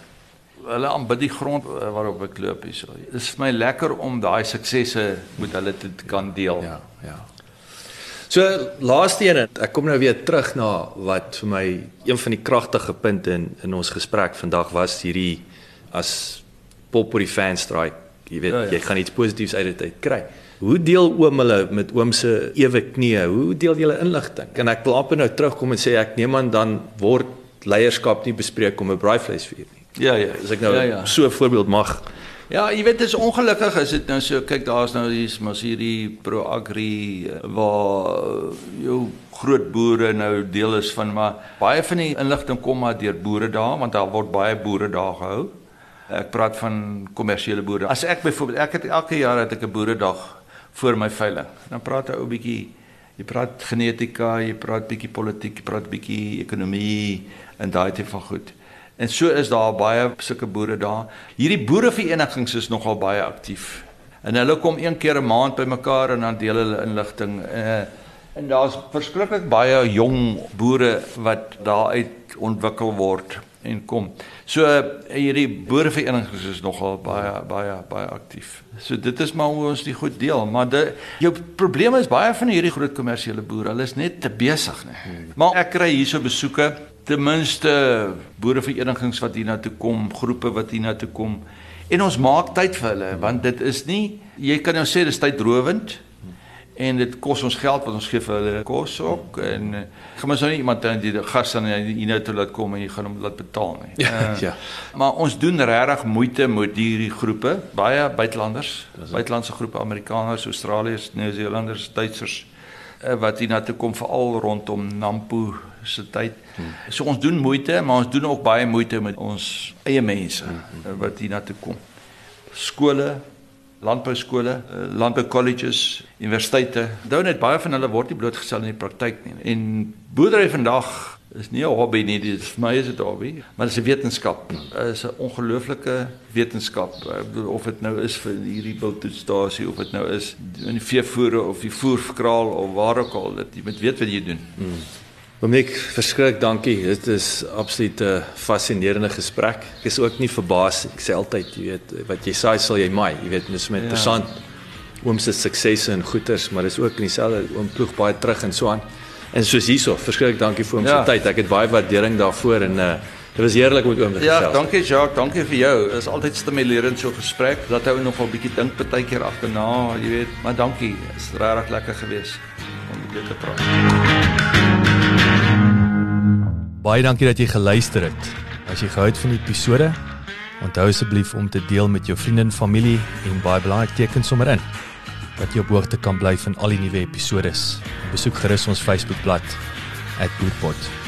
Hulle aanbid die grond uh, waarop ek loop hier. Dit is vir my lekker om daai suksesse met hulle te kan deel. Ja, ja. So laaste een, ek kom nou weer terug na wat vir my een van die kragtige punte in in ons gesprek vandag was hierdie as pop oor die fans strike. Jy weet, ja, ja. jy gaan iets positiefs uit dit kry. Hoe deel oom hulle met oom se ewe knie? Hoe deel julle inligting? Kan ek klaar nou terugkom en sê ek neem aan dan word leierskap nie bespreek om 'n braaivleisvuur nie. Ja ja, as ek nou ja, ja. so 'n voorbeeld mag Ja, jy weet dit is ongelukkig as dit nou so kyk daar's nou hier's mos hierdie Pro Agri eh, waar jou groot boere nou deel is van maar baie van die inligting kom maar deur boere daar want daar word baie boere daar gehou. Ek praat van kommersiële boere. As ek byvoorbeeld ek het elke jaar het ek 'n boeredag voor my veiling. Dan praat 'n ou bietjie jy praat genetika, jy praat bietjie politiek, jy praat bietjie ekonomie en daai tipe van goed. En so is daar baie sulke boere daar. Hierdie boereverenigings is nogal baie aktief. En hulle kom een keer 'n maand bymekaar en dan deel hulle inligting. Uh, en daar's verskriklik baie jong boere wat daar uit ontwikkel word en kom. So hierdie boereverenigings is nogal baie baie baie aktief. So dit is maar hoe ons die goed deel, maar die jou probleme is baie van hierdie groot kommersiële boere, hulle is net te besig, nee. Hmm. Maar ek kry hierso besoeke, ten minste boereverenigings wat hier na toe kom, groepe wat hier na toe kom. En ons maak tyd vir hulle want dit is nie jy kan nou sê dis tydrowend en dit kos ons geld wat ons gee vir hulle kos ook en uh, gaan ons nou nie iemand dan die gas aan hier nou toe laat kom en jy gaan hom laat betaal nie. Ja, uh, ja. Maar ons doen regtig moeite met hierdie groepe, baie buitelanders, buitelandse groepe Amerikaners, Australiërs, Nieu-Seelanders, Duitsers uh, wat hier na toe kom veral rondom Nampo se tyd. Hmm. So ons doen moeite, maar ons doen ook baie moeite met ons eie mense uh, wat hier na toe kom. Skole landbouskole, eh, landboukolleges, universiteite. Onthou net baie van hulle word nie blootgestel in die praktyk nie. En boerdery vandag is nie 'n hobby nie, dit vir my is dit 'n hobby, maar dit is 'n wetenskap. Dit is 'n ongelooflike wetenskap. Ek bedoel of dit nou is vir hierdie bultstasie of dit nou is in die veevoere of die voerkraal of waar ook al, dat jy moet weet wat jy doen. Hmm. Omek, verskrik dankie. Dit is absoluut 'n fascinerende gesprek. Ek is ook nie verbaas. Ek sê altyd, jy weet, wat jy saai sal jy maai. Jy weet, dis met ja. interessant. Oom se suksesse en goeders, maar dis ook in dieselfde oom ploeg baie terug en so aan. En soos hierso, verskrik dankie vir oom ja. se tyd. Ek het baie waardering daarvoor en uh dit was heerlik met oom te ja, gesels. Ja, dankie Jacques, dankie vir jou. Dit is altyd stimulerend so gesprek. Dat hou nog 'n bietjie dink partykeer agterna, jy weet, maar dankie. Dit is regtig lekker geweest om dit te praat. Baie dankie dat jy geluister het. As jy gehou het van die episode, onthou asseblief om te deel met jou vriende en familie en baie belangrik teken sommer in dat jy op hoogte kan bly van al die nuwe episode. Besoek gerus ons Facebookblad @bootpot.